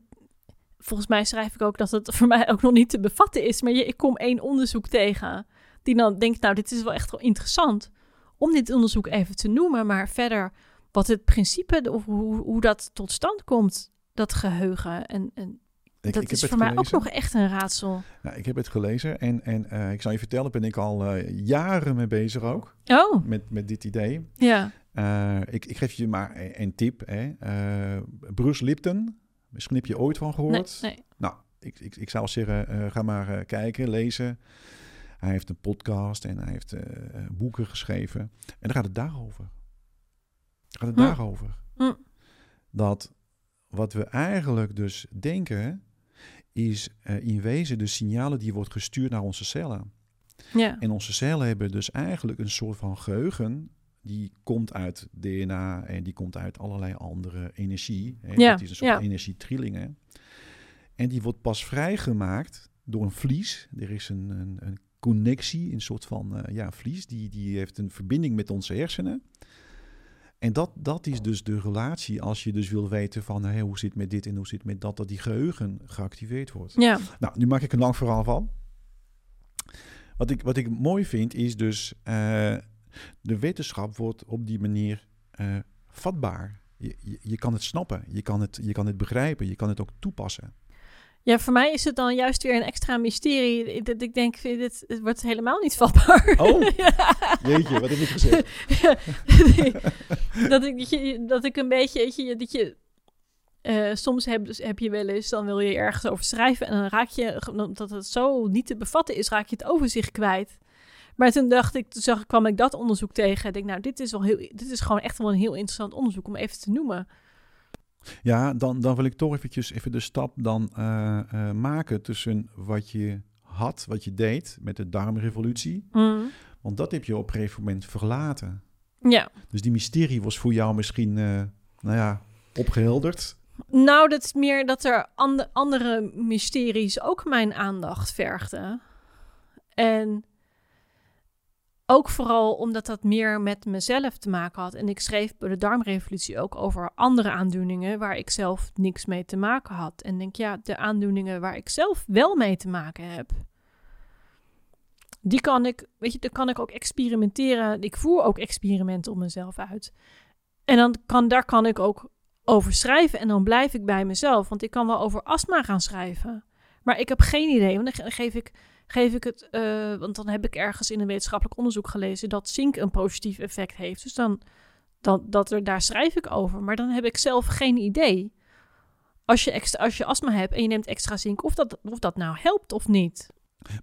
volgens mij schrijf ik ook dat het voor mij ook nog niet te bevatten is. Maar je, ik kom één onderzoek tegen die dan denkt... nou, dit is wel echt wel interessant om dit onderzoek even te noemen. Maar verder, wat het principe, of hoe, hoe dat tot stand komt, dat geheugen. En, en Ik, dat ik is voor mij ook nog echt een raadsel. Nou, ik heb het gelezen en, en eh, ik zal je vertellen, ben ik al eh, jaren mee bezig ook Oh, met, met dit idee. ja. Eh, ik, ik geef je maar een, een tip. Hè. Eh, Bruce Lipton, misschien heb je ooit van gehoord. nee. Nou, ik, ik, ik zou zeggen, eh, ga maar kijken, lezen. Hij heeft een podcast en hij heeft boeken geschreven. En dan gaat het daarover. Gaat het Hm. daarover. Hm. Dat wat we eigenlijk dus denken, is in wezen de signalen die wordt gestuurd naar onze cellen. Ja. En onze cellen hebben dus eigenlijk een soort van geheugen. Die komt uit DNA en die komt uit allerlei andere energie. Hè. Ja, Dat is een soort ja. energietrillingen. En die wordt pas vrijgemaakt door een vlies. Er is een, een, een connectie, een soort van eh, ja, vlies. Die, die heeft een verbinding met onze hersenen. En dat, dat is dus de relatie als je dus wil weten van hé, hoe zit het met dit en hoe zit het met dat, dat die geheugen geactiveerd wordt. Ja. Nou, nu maak ik een lang verhaal van. Wat ik, wat ik mooi vind is dus, eh, de wetenschap wordt op die manier eh, vatbaar. Je, je, je kan het snappen, je kan het, je kan het begrijpen, je kan het ook toepassen. ja, voor mij is het dan juist weer een extra mysterie. Dat ik denk, dit, het wordt helemaal niet vatbaar. Oh. Ja. Jeetje, wat heb ik gezegd? dat, ik, dat, je, dat ik een beetje, weet je, dat je... eh, soms heb, dus heb je wel eens, dan wil je ergens over schrijven... en dan raak je, omdat het zo niet te bevatten is, raak je het overzicht kwijt. Maar toen dacht ik, toen zag, kwam ik dat onderzoek tegen. Ik denk, nou, dit is, wel heel, dit is gewoon echt wel een heel interessant onderzoek om even te noemen. Ja, dan, dan wil ik toch eventjes even de stap dan eh, eh, maken tussen wat je had, wat je deed met de darmrevolutie. Want dat heb je op een gegeven moment verlaten. Ja. Dus die mysterie was voor jou misschien, eh, nou ja, opgehelderd. Nou, dat is meer dat er ande- andere mysteries ook mijn aandacht vergden. En ook vooral omdat dat meer met mezelf te maken had. En ik schreef bij de darmrevolutie ook over andere aandoeningen waar ik zelf niks mee te maken had. En denk, ja, de aandoeningen waar ik zelf wel mee te maken heb, die kan ik, weet je, daar kan ik ook experimenteren. Ik voer ook experimenten op mezelf uit. En dan kan, daar kan ik ook over schrijven en dan blijf ik bij mezelf. Want ik kan wel over astma gaan schrijven. Maar ik heb geen idee, want dan ge- geef ik, geef ik het... eh, want dan heb ik ergens in een wetenschappelijk onderzoek gelezen... dat zink een positief effect heeft. Dus dan, dan dat er, daar schrijf ik over. Maar dan heb ik zelf geen idee. Als je, extra, als je astma hebt en je neemt extra zink... of dat, of dat nou helpt of niet.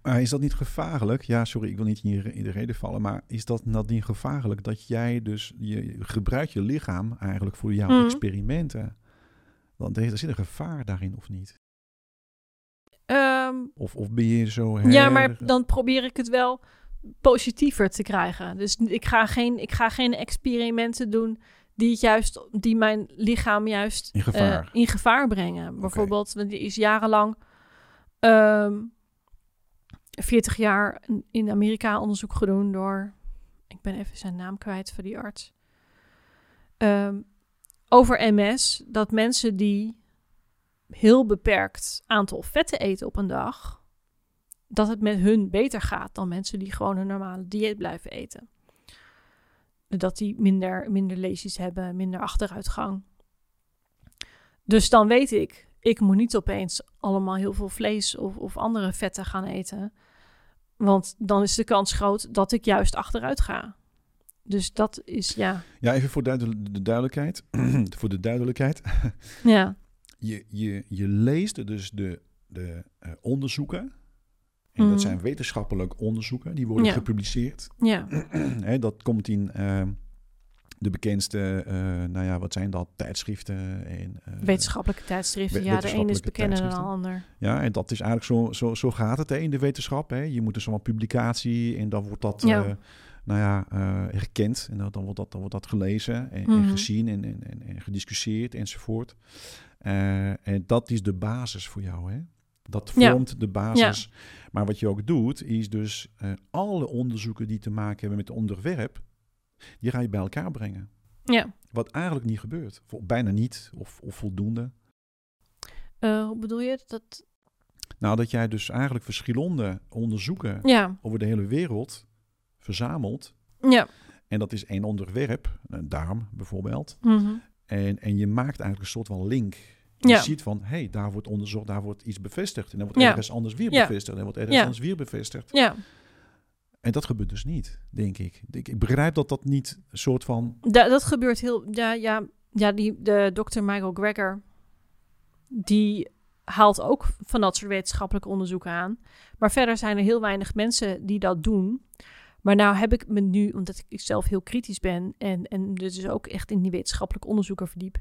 Maar is dat niet gevaarlijk? Ja, sorry, ik wil niet in, je, in de reden vallen. Maar is dat, dat niet gevaarlijk dat jij dus... Je gebruikt je lichaam eigenlijk voor jouw Mhm. experimenten. Want er zit een gevaar daarin, of niet? Ehm, Of, of ben je zo... Ja, maar dan probeer ik het wel positiever te krijgen. Dus ik ga geen, ik ga geen experimenten doen die, het juist, die mijn lichaam juist In gevaar. eh, in gevaar brengen. Bijvoorbeeld, want er is jarenlang, ehm 40 jaar in- in Amerika onderzoek gedaan door, ik ben even zijn naam kwijt voor die arts, Ehm, over MS, dat mensen die heel beperkt aantal vetten eten op een dag, dat het met hun beter gaat dan mensen die gewoon een normale dieet blijven eten. Dat die minder, minder lesies hebben, minder achteruitgang. Dus dan weet ik, ik moet niet opeens allemaal heel veel vlees of, of andere vetten gaan eten. Want dan is de kans groot dat ik juist achteruit ga. Dus dat is, ja. Ja, even voor de duidelijkheid. voor de duidelijkheid. Ja, Je, je, je leest dus de, de eh, onderzoeken. En Mhm. dat zijn wetenschappelijk onderzoeken. Die worden Ja. gepubliceerd. ja, dat komt in eh, de bekendste, eh, nou ja, wat zijn dat? Tijdschriften. En, eh, wetenschappelijke tijdschriften. Ja, de ene is wetenschappelijke bekender dan de ander. Ja, en dat is eigenlijk zo, zo, zo gaat het hè, in de wetenschap. Hè. Je moet dus een publicatie en dan wordt dat, Ja. nou ja, eh, herkend. En dan, wordt dat, dan wordt dat gelezen en, en Mhm. gezien en, en, en, en gediscussieerd enzovoort. Eh, en dat is de basis voor jou, hè? Dat Ja. vormt de basis. Maar wat je ook doet, is dus eh, alle onderzoeken die te maken hebben met het onderwerp, die ga je bij elkaar brengen. Ja. Wat eigenlijk niet gebeurt. Of bijna niet, of, of voldoende. Eh, hoe bedoel je? Dat, Nou, dat jij dus eigenlijk verschillende onderzoeken ja, over de hele wereld verzamelt. ja. En dat is één onderwerp, een darm bijvoorbeeld. Mhm. En, en je maakt eigenlijk een soort van link Je Ja. ziet van, hé, hey, daar wordt onderzocht, daar wordt iets bevestigd. En dan wordt ergens anders weer bevestigd. En dan wordt ergens anders weer bevestigd. Ja, En dat gebeurt dus niet, denk ik. ik. Ik begrijp dat dat niet een soort van... Da- dat gebeurt heel. Ja, ja, ja die, de dokter Michael Greger. Die haalt ook van dat soort wetenschappelijke onderzoeken aan. Maar verder zijn er heel weinig mensen die dat doen. Maar nou heb ik me nu, omdat ik zelf heel kritisch ben. En, en dus ook echt in die wetenschappelijke onderzoeken verdiep.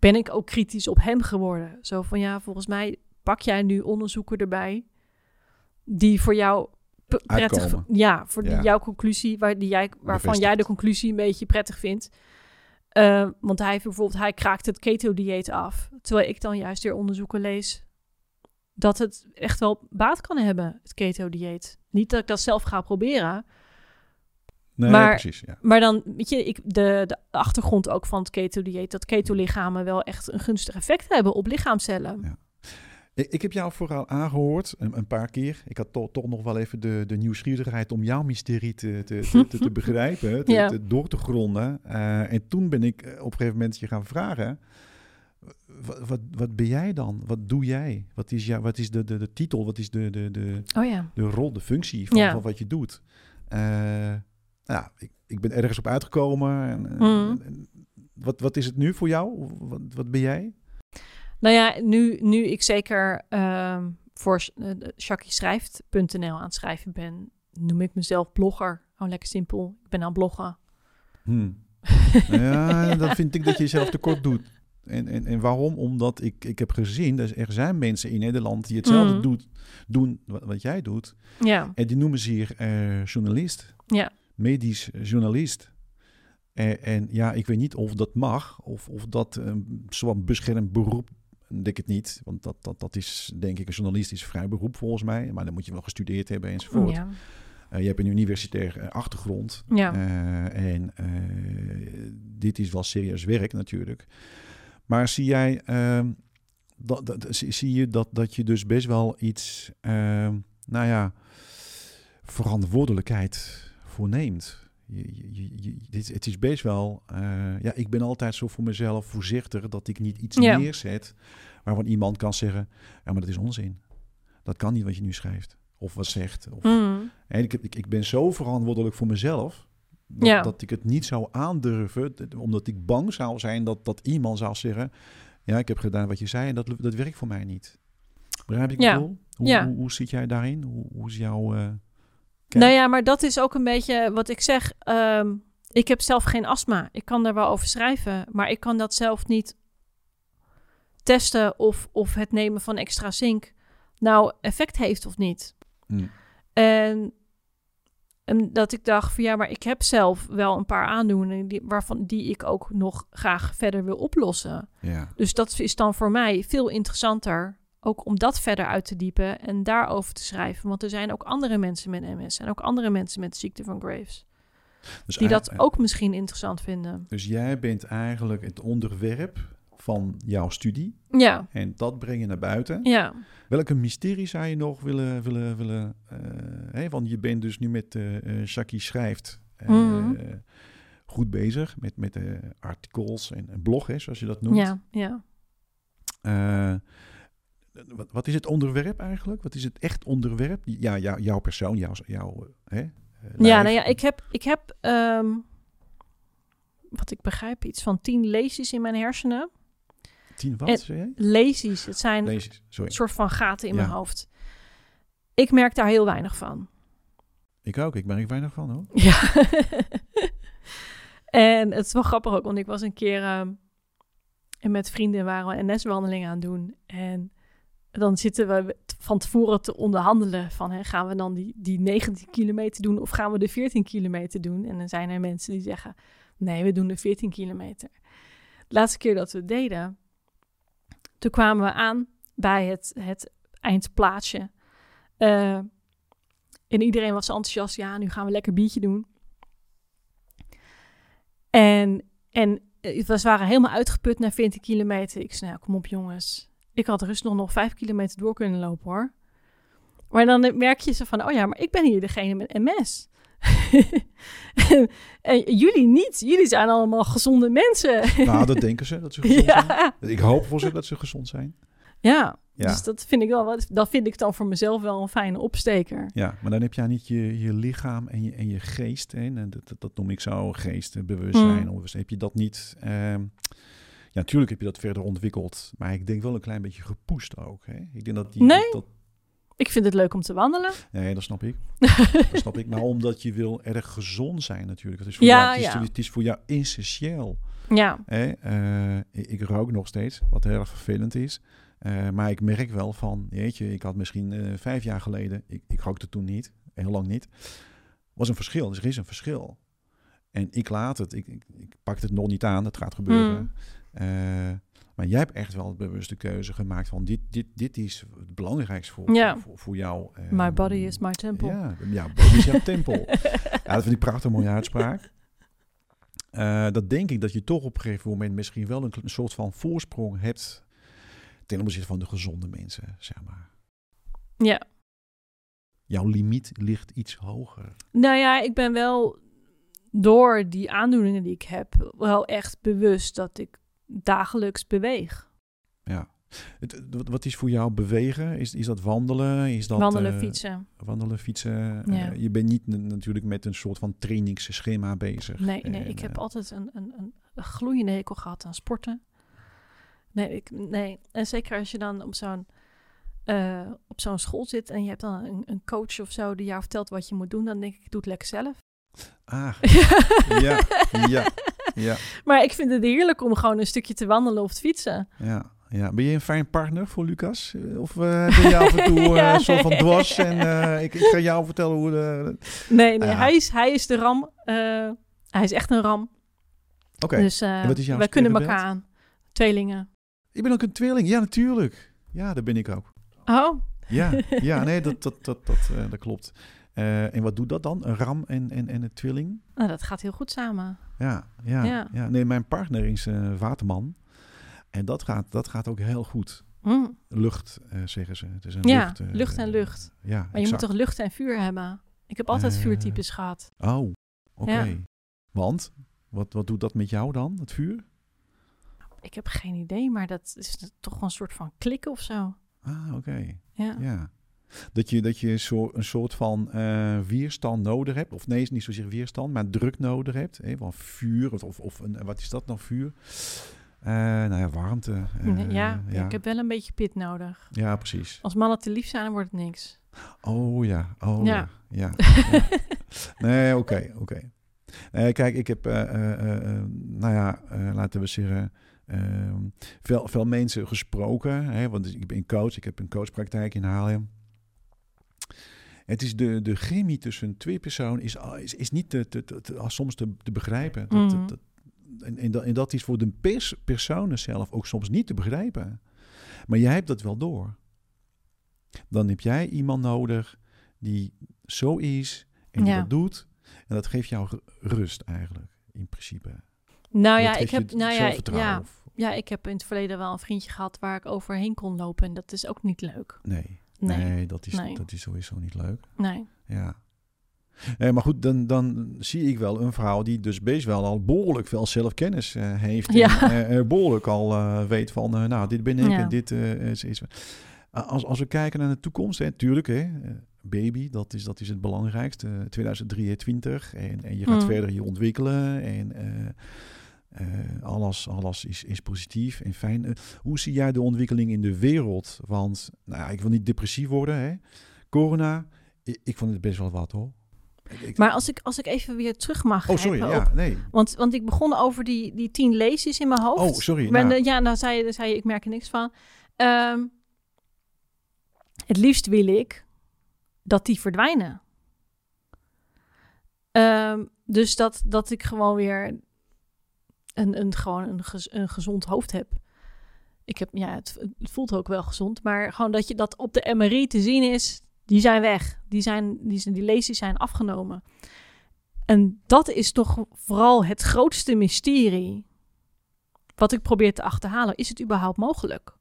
Ben ik ook kritisch op hem geworden. Zo van ja, volgens mij pak jij nu onderzoeken erbij. Die voor jou prettig. Uitkomen. Ja, voor die, jouw conclusie, waar, die jij, waarvan jij de conclusie een beetje prettig vindt. Eh, want hij heeft bijvoorbeeld, hij kraakt het keto-dieet af. Terwijl ik dan juist weer onderzoeken lees dat het echt wel baat kan hebben, het keto-dieet. Niet dat ik dat zelf ga proberen, Nee, Maar- precies, ja. maar dan, weet je, ik, de, de achtergrond ook van het keto-dieet, dat keto-lichamen wel echt een gunstig effect hebben op lichaamcellen. Ja. Ik, ik heb jou vooral aangehoord, een, een paar keer. Ik had to- toch nog wel even de, de nieuwsgierigheid om jouw mysterie te, te, te, begrijpen, te, Ja. te- door te gronden. Eh, en toen ben ik eh, op een gegeven moment je gaan vragen, wat, wat, wat ben jij dan? Wat doe jij? Wat is, jou, wat is de, de, de titel? Wat is de, de, de, Oh ja. de rol, de functie van, Ja. van wat je doet? Eh, ja, ik, ik ben ergens op uitgekomen. En, en- Mhm. en- wat, wat is het nu voor jou? Wat, wat ben jij? Nou ja, nu, nu ik zeker ehm voor uh, shakischrijft.nl aan het schrijven ben, noem ik mezelf blogger. Oh, lekker simpel. Ik ben aan bloggen. Hmm. ja, dan vind ik dat je jezelf tekort doet. En, en, en waarom? Omdat ik, ik heb gezien, dat er zijn mensen in Nederland die hetzelfde Mhm. doet, doen wat, wat jij doet. Ja, En die noemen zich eh, journalist. Ja. Medisch journalist. En, en ja, ik weet niet of dat mag, of, of dat een zo'n beschermd beroep, denk ik niet. Want dat, dat, dat is denk ik een journalistisch vrij beroep volgens mij. Maar dan moet je wel gestudeerd hebben enzovoort. ja, Eh, je hebt een universitair eh, achtergrond. ja. Eh, en dit is wel serieus werk natuurlijk. Maar zie jij, ehm, dat, dat, zie, zie je dat, dat je dus best wel iets, ehm, nou ja, verantwoordelijkheid voorneemt? Je, je, je- je- dit, het is best wel, eh, ja, ik ben altijd zo voor mezelf voorzichtig dat ik niet iets Ja. neerzet waarvan iemand kan zeggen, ja, maar dat is onzin. Dat kan niet wat je nu schrijft of wat zegt. Of, Mm. en ik, heb- ik, ik ben zo verantwoordelijk voor mezelf. Dat, Ja. dat ik het niet zou aandurven. Omdat ik bang zou zijn dat, dat iemand zou zeggen. Ja, ik heb gedaan wat je zei en dat, dat werkt voor mij niet. Begrijp ik Ja. Hoe, Ja. hoe, hoe zit jij daarin? Hoe, hoe is jouw... eh, Nou ja, maar dat is ook een beetje wat ik zeg. Ehm, ik heb zelf geen astma. Ik kan daar wel over schrijven, maar ik kan dat zelf niet testen of, of het nemen van extra zink nou effect heeft of niet. Hm. En, en dat ik dacht van ja, maar ik heb zelf wel een paar aandoeningen die, waarvan die ik ook nog graag verder wil oplossen. Ja. Dus dat is dan voor mij veel interessanter. Ook om dat verder uit te diepen en daarover te schrijven. Want er zijn ook andere mensen met MS en ook andere mensen met de ziekte van Graves. Dus Die dat ook misschien interessant vinden. Dus jij bent eigenlijk het onderwerp van jouw studie. Ja, En dat breng je naar buiten. ja. Welke mysterie zou je nog willen... willen, willen eh, hè? Want je bent dus nu met eh eh Shaki Schrijft eh, Mhm. goed bezig. Met, met artikels en een blog, hè, zoals je dat noemt. Ja, ja. Eh, wat, wat is het onderwerp eigenlijk? Wat is het echt onderwerp? Ja, jou, jouw persoon, jouw... jouw hè, eh, Ja, nou ja, ik heb, ik heb ehm, wat ik begrijp, iets van tien lesies in mijn hersenen. Tien wat, en-? Lesies, het zijn sorry. een soort van gaten in Ja. mijn hoofd. Ik merk daar heel weinig van. Ik ook, ik merk weinig van hoor. Ja. en het is wel grappig ook, want ik was een keer ehm, en met vrienden waren we een NS-wandeling aan het doen. En dan zitten we van tevoren te onderhandelen van hè, gaan we dan die, die 19 kilometer doen of gaan we de 14 kilometer doen? En dan zijn er mensen die zeggen nee, we doen de 14 kilometer. De laatste keer dat we het deden, toen kwamen we aan bij het, het eindplaatsje. Eh, en iedereen was enthousiast. Ja, nu gaan we lekker biertje doen. En, en eh, we waren helemaal uitgeput na 14 kilometer. Ik zei, nou, kom op jongens. Ik had rust nog nog 5 kilometer door kunnen lopen hoor. Maar dan merk je ze van, oh ja, maar ik ben hier degene met MS. en jullie niet. Jullie zijn allemaal gezonde mensen. Nou, dat denken ze, dat ze gezond zijn. ja. Ik hoop voor ze dat ze gezond zijn. ja, Ja. dus dat vind ik wel wat. Dat vind ik dan voor mezelf wel een fijne opsteker. Ja, maar dan heb je niet je, je lichaam en je, en je geest. Hè? En dat, dat, dat noem ik zo geest, bewustzijn. Mm. Of heb je dat niet... ehm, ja, natuurlijk heb je dat verder ontwikkeld. Maar ik denk wel een klein beetje gepoest ook. Hè? Ik denk dat die... Nee. Dat, Ik vind het leuk om te wandelen. nee, dat snap ik. dat snap ik. Maar omdat je wil erg gezond zijn natuurlijk. Dat is voor Ja, jou, het, is, ja. het is voor jou essentieel. Ja, Hè? Eh, ik, ik rook nog steeds, wat heel erg vervelend is. Eh, maar ik merk wel van, jeetje, ik had misschien eh, vijf jaar geleden, ik, ik rookte toen niet, heel lang niet, was een verschil. Dus er is een verschil. En ik laat het, ik, ik, ik pak het nog niet aan, dat gaat gebeuren. Hmm. Eh, maar jij hebt echt wel bewuste keuze gemaakt van, dit, dit, dit is het belangrijkste voor, Ja. voor, voor jou. eh, my body is my temple. ja, ja, body is jouw tempel. Ja, dat vind ik prachtig mooie uitspraak. Eh, dat denk ik dat je toch op een gegeven moment misschien wel een, een soort van voorsprong hebt ten opzichte van de gezonde mensen, zeg maar. ja. Jouw limiet ligt iets hoger. Nou ja, ik ben wel door die aandoeningen die ik heb, wel echt bewust dat ik dagelijks beweeg. Ja. Het, wat- is voor jou bewegen? Is, is dat wandelen? Is dat, Wandelen, eh, fietsen. Wandelen, fietsen. Ja. Eh, je bent niet natuurlijk met een soort van trainingsschema bezig. Nee, nee, En, ik heb eh, altijd een, een, een, gloeiende hekel gehad aan sporten. Nee, ik, nee. en zeker als je dan op zo'n op zo'n school zit en je hebt dan een, een coach of zo die jou vertelt wat je moet doen, dan denk ik, ik doe het lekker zelf. Ah, ja, ja, ja, Maar ik vind het heerlijk om gewoon een stukje te wandelen of te fietsen. ja, ja. Ben je een fijn partner voor Lucas? Eh, Of eh, ben je af en toe eh, Ja, zo van dwars en ik, ik ga jou vertellen hoe de... Nee, nee, Ja. hij, is, hij is de ram. hij is echt een ram. Oké, Dus wij kunnen elkaar aan. Tweelingen. ik ben ook een tweeling. Ja, natuurlijk. Ja, dat ben ik ook. Oh, Ja, ja nee, dat, dat, dat, dat, dat klopt. Eh, en wat doet dat dan? Een ram en, en, en een tweeling? nou, dat gaat heel goed samen. Ja, ja, ja. Ja. Nee, mijn partner is eh waterman. En dat gaat, dat gaat ook heel goed. Hm. Lucht, eh, zeggen ze. Het is een Ja, lucht, lucht en lucht. Ja, Maar je moet toch lucht en vuur hebben? Ik heb altijd vuurtypes gehad. Oh, oké. Ja. Want? Wat, wat doet dat met jou dan, het vuur? Ik heb geen idee, maar dat is toch wel een soort van klikken of zo. Ah, oké. Ja. Ja. Dat je, dat je zo, een soort van eh, weerstand nodig hebt. Of nee, is niet zozeer weerstand, maar druk nodig hebt. Hè, van vuur, of, of, een, wat is dat nou, vuur? Eh, nou ja, warmte. eh, ja, ja. ik heb wel een beetje pit nodig. Ja, precies. Als mannen te lief zijn, dan wordt het niks. Oh ja, oh ja. Ja. Nee, oké, oké. Nee, kijk, ik heb, nou ja, laten we zeggen, eh, veel, veel mensen gesproken. Hè, want ik ben coach, ik heb een coachpraktijk in Haarlem. Het is de, de chemie tussen twee personen is, is, is niet te, te, te- te- soms te, te begrijpen. Dat, Mhm. dat, en, en, dat, en dat is voor de pers, personen zelf ook soms niet te begrijpen. Maar jij hebt dat wel door. Dan heb jij iemand nodig die zo is en die Ja. dat doet. En dat geeft jou ru- rust eigenlijk, in principe. Nou ja, ik heb, nou ja, ja, ja, ik heb in het verleden wel een vriendje gehad waar ik overheen kon lopen. En dat is ook niet leuk. nee, Nee. nee, dat, is, Nee. dat is sowieso niet leuk. Nee. Ja. Nee, maar goed, dan, dan zie ik wel een vrouw die dus best wel al behoorlijk veel zelfkennis eh, heeft. Ja. En eh, eh, behoorlijk al eh, weet van, nou, dit ben ik Ja. en dit is... is als, als we kijken naar de toekomst, hè, tuurlijk, hè, baby, dat is, dat is het belangrijkste. eh, 2023 en, en je gaat Mm. verder je ontwikkelen en eh, alles, alles is, is positief en fijn. Eh, hoe zie jij de ontwikkeling in de wereld? Want, nou ja, ik wil niet depressief worden, hè. Corona, ik, ik vond het best wel wat, hoor. Ik- Maar als ik, als ik even weer terug mag oh, sorry, ja, op- nee. want, want ik begon over die, die tien leesjes in mijn hoofd. Oh, sorry, Maar nou. de- ja, dan zei, je, zei je, ik merk er niks van. Ehm, het liefst wil ik dat die verdwijnen. Ehm, dus dat, dat ik gewoon weer een, een, gewoon een, gez- een gezond hoofd heb. Ik heb, ja, het, het voelt ook wel gezond, maar gewoon dat je dat op de MRI te zien is, die zijn weg. Die, zijn, die, zijn, die leesjes zijn afgenomen. En dat is toch vooral het grootste mysterie wat ik probeer te achterhalen. Is het überhaupt mogelijk?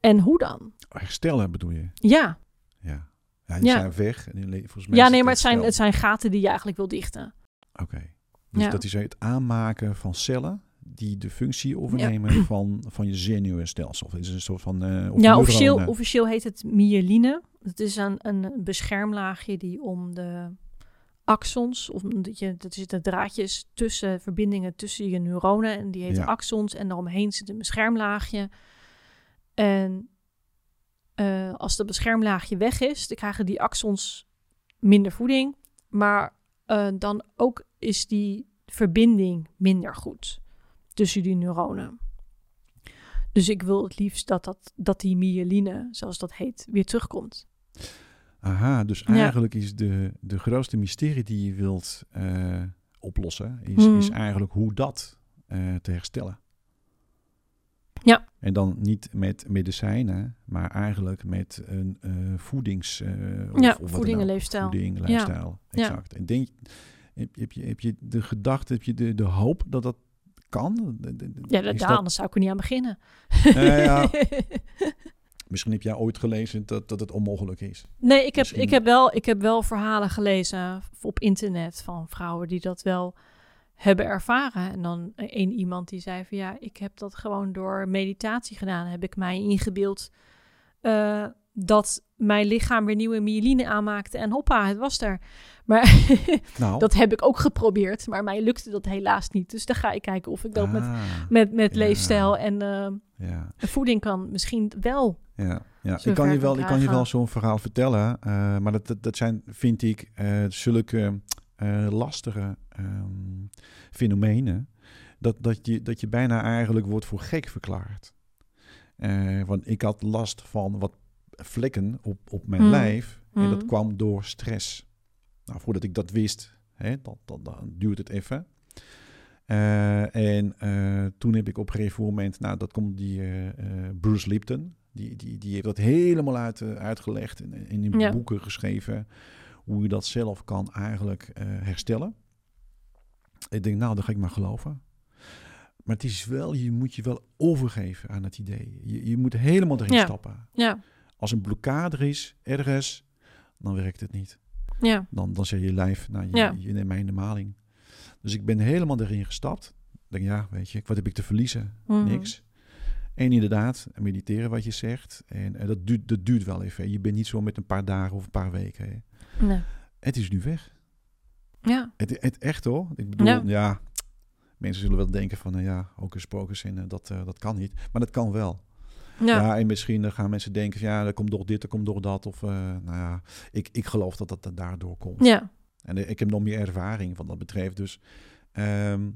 En hoe dan? Herstellen bedoel je? Ja, Ja. Ja, die Ja. zijn weg. En die volgens mij Ja, nee, maar het zijn, het zijn gaten die je eigenlijk wil dichten. Oké. Dus Ja. dat is het aanmaken van cellen die de functie overnemen van, van je zenuwstelsel. Is een soort van... eh of Ja, officieel, officieel heet het myeline. Het is een, een beschermlaagje die om de axons, of dat je, dat zitten draadjes tussen, verbindingen tussen je neuronen en die heten Ja. axons en daaromheen zit een beschermlaagje. En eh, als dat beschermlaagje weg is, dan krijgen die axons minder voeding, maar eh, dan ook is die verbinding minder goed tussen die neuronen. Dus ik wil het liefst dat, dat, dat die myeline, zoals dat heet, weer terugkomt. Aha, dus Ja. eigenlijk is de, de grootste mysterie die je wilt eh, oplossen, is, Hmm. is eigenlijk hoe dat eh, te herstellen. Ja. En dan niet met medicijnen, maar eigenlijk met een eh, voedings... of- ja, of voeding en leefstijl. Voeding, lifestyle, Ja. exact. En denk, heb, je- heb, je, heb je de gedachte, heb je de, de hoop dat dat kan? Ja, dat, daar, anders zou ik er niet aan beginnen. Ja. Misschien heb jij ooit gelezen dat, dat het onmogelijk is. nee, ik heb, Misschien- ik, heb wel, ik heb wel verhalen gelezen op internet van vrouwen die dat wel hebben ervaren. En dan één iemand die zei van ja, ik heb dat gewoon door meditatie gedaan. Heb ik mij ingebeeld eh, dat mijn lichaam weer nieuwe myeline aanmaakte en hoppa, het was er. Maar Nou, dat heb ik ook geprobeerd, maar mij lukte dat helaas niet. Dus dan ga ik kijken of ik dat met, Ah, met, met Ja. leefstijl en eh, ja, voeding kan misschien wel. ja, ja. Ik kan je wel, ik kan je wel zo'n verhaal vertellen, eh, maar dat, dat, dat zijn, vind ik, eh, zulke lastige ehm, fenomenen, dat, dat, je, dat je bijna eigenlijk wordt voor gek verklaard. Want ik had last van wat vlekken op, op mijn Mm. lijf en dat Mm. kwam door stress. Nou, voordat ik dat wist, hè, dat, dat, dan duurt het even. Eh, en eh, toen heb ik op een gegeven moment, nou, dat komt die eh, Bruce Lipton, die, die, die heeft dat helemaal uit, uitgelegd en in, in Ja. boeken geschreven, hoe je dat zelf kan eigenlijk herstellen. Ik denk, nou, dat ga ik maar geloven. Maar het is wel, je moet je wel overgeven aan het idee. Je, je moet helemaal erin Ja. stappen. Ja, Als een blokkade er is, ergens, dan werkt het niet. ja, Dan, dan zeg je lijf, nou, je, Ja. je neemt mij in de maling. Dus ik ben helemaal erin gestapt. Ik denk, ja, weet je, wat heb ik te verliezen? Mhm. Niks. En inderdaad, mediteren wat je zegt. En eh, dat, duurt, dat duurt wel even. Je bent niet zo met een paar dagen of een paar weken. Hè. nee. Het is nu weg. ja, Het, het echt hoor. Ik bedoel, Ja. ja. mensen zullen wel denken van, nou ja, hocus pocus en eh, dat, eh, dat kan niet. Maar dat kan wel. Ja, Ja, en misschien gaan mensen denken van, ja, dat komt door dit, dat komt door dat. Of, eh, nou ja, ik, ik geloof dat dat daardoor komt. ja. En eh, ik heb nog meer ervaring wat dat betreft. Dus ehm,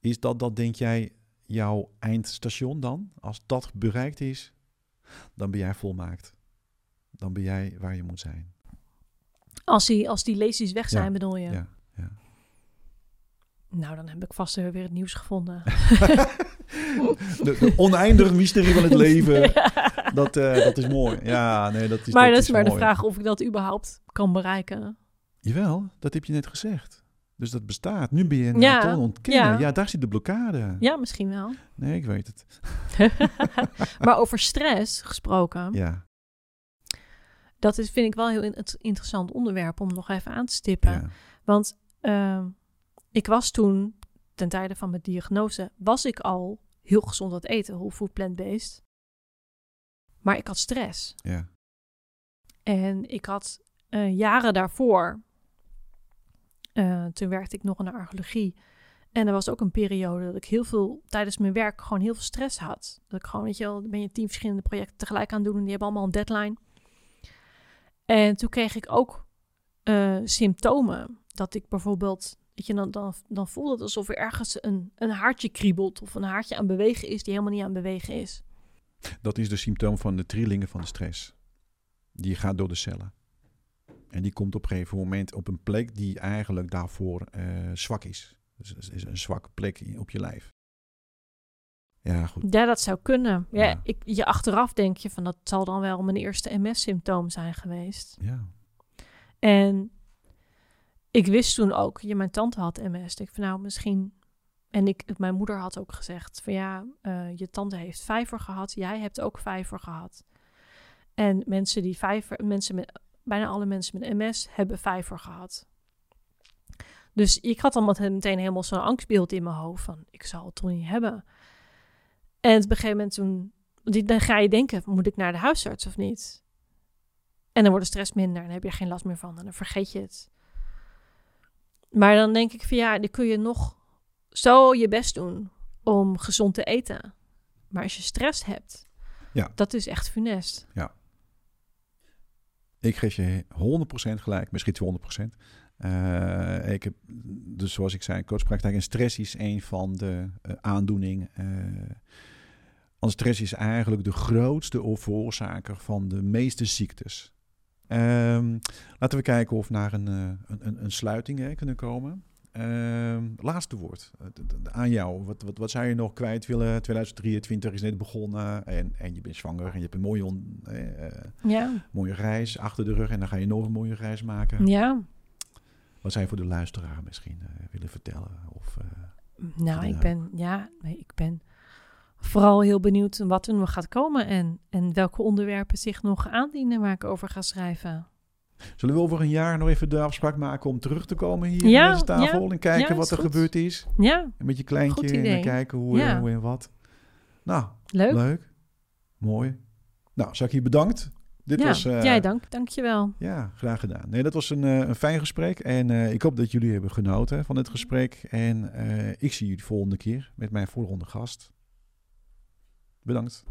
is dat, dat, denk jij, jouw eindstation dan? Als dat bereikt is, dan ben jij volmaakt. Dan ben jij waar je moet zijn. Als die, als die lesies weg zijn, Ja, bedoel je? Ja, ja. Nou, dan heb ik vast weer het nieuws gevonden. De, de oneindige mysterie van het leven. Dat, eh, dat is mooi. Ja, nee, dat is maar dat dat is maar de vraag of ik dat überhaupt kan bereiken. Jawel, dat heb je net gezegd. Dus dat bestaat. Nu ben je het Ja, aan ontkennen. ja. Ja. daar zit de blokkade. Ja, misschien wel. Nee, ik weet het. maar over stress gesproken, Ja, dat is, vind ik wel een heel in- interessant onderwerp om nog even aan te stippen. ja. Want ehm, ik was toen, ten tijde van mijn diagnose, was ik al heel gezond aan het eten, whole food plant-based. Maar ik had stress. ja. En ik had eh, jaren daarvoor, eh, toen werkte ik nog in de archeologie. En er was ook een periode dat ik heel veel, tijdens mijn werk, gewoon heel veel stress had. Dat ik gewoon, weet je wel, dan ben je tien verschillende projecten tegelijk aan het doen en die hebben allemaal een deadline. En toen kreeg ik ook eh, symptomen. Dat ik bijvoorbeeld, weet je, dan, dan, dan voelde het alsof er ergens een, een haartje kriebelt of een haartje aan bewegen is die helemaal niet aan bewegen is. Dat is de symptoom van de trillingen van de stress. Die gaat door de cellen. En die komt op een gegeven moment op een plek die eigenlijk daarvoor eh, zwak is. Dus is een zwakke plek op je lijf. Ja, goed. Ja, dat zou kunnen. Ja, Ja. Ik, je achteraf denk je van dat zal dan wel mijn eerste MS-symptoom zijn geweest. Ja. En ik wist toen ook, je, mijn tante had MS. Ik van nou, misschien. En ik, mijn moeder had ook gezegd van ja, eh, je tante heeft vijver gehad, jij hebt ook vijver gehad. En mensen die vijver, mensen met bijna alle mensen met MS hebben vijver gehad. Dus ik had dan meteen helemaal zo'n angstbeeld in mijn hoofd van, ik zal het toch niet hebben. En op een gegeven moment toen, dan ga je denken, moet ik naar de huisarts of niet? En dan wordt de stress minder en dan heb je geen last meer van en dan vergeet je het. Maar dan denk ik van ja, dan kun je nog zo je best doen om gezond te eten. Maar als je stress hebt, ja. dat is echt funest. Ja. Ik geef je 100% gelijk, misschien 200%. Uh, ik heb, dus zoals ik zei, coachpraktijk en stress is een van de uh, aandoeningen. Uh, stress is eigenlijk de grootste veroorzaker van de meeste ziektes. Um, laten we kijken of we naar een, een, een, een sluiting hè, kunnen komen. Uh, laatste woord aan jou. Wat, wat, wat zou je nog kwijt willen? 2023 is net begonnen en, en je bent zwanger en je hebt een mooie, on, ja. mooie reis achter de rug en dan ga je nog een mooie reis maken. Ja. Wat zou je voor de luisteraar misschien uh, willen vertellen? Of, nou, ik ben, ja, nee, ik ben vooral heel benieuwd wat er nog gaat komen en, en welke onderwerpen zich nog aandienen waar ik over ga schrijven. Zullen we over een jaar nog even de afspraak maken om terug te komen hier ja, aan deze tafel en kijken wat er gebeurd is? Ja. En met je kleintje en kijken hoe, uh, hoe en wat. Nou, leuk. leuk. Mooi. Nou, Saki, bedankt. Dit ja, was, uh, jij dank, dankjewel. Ja, graag gedaan. Nee, dat was een, uh, een fijn gesprek. En uh, ik hoop dat jullie hebben genoten van dit gesprek. En ik zie jullie volgende keer met mijn volgende gast. Bedankt.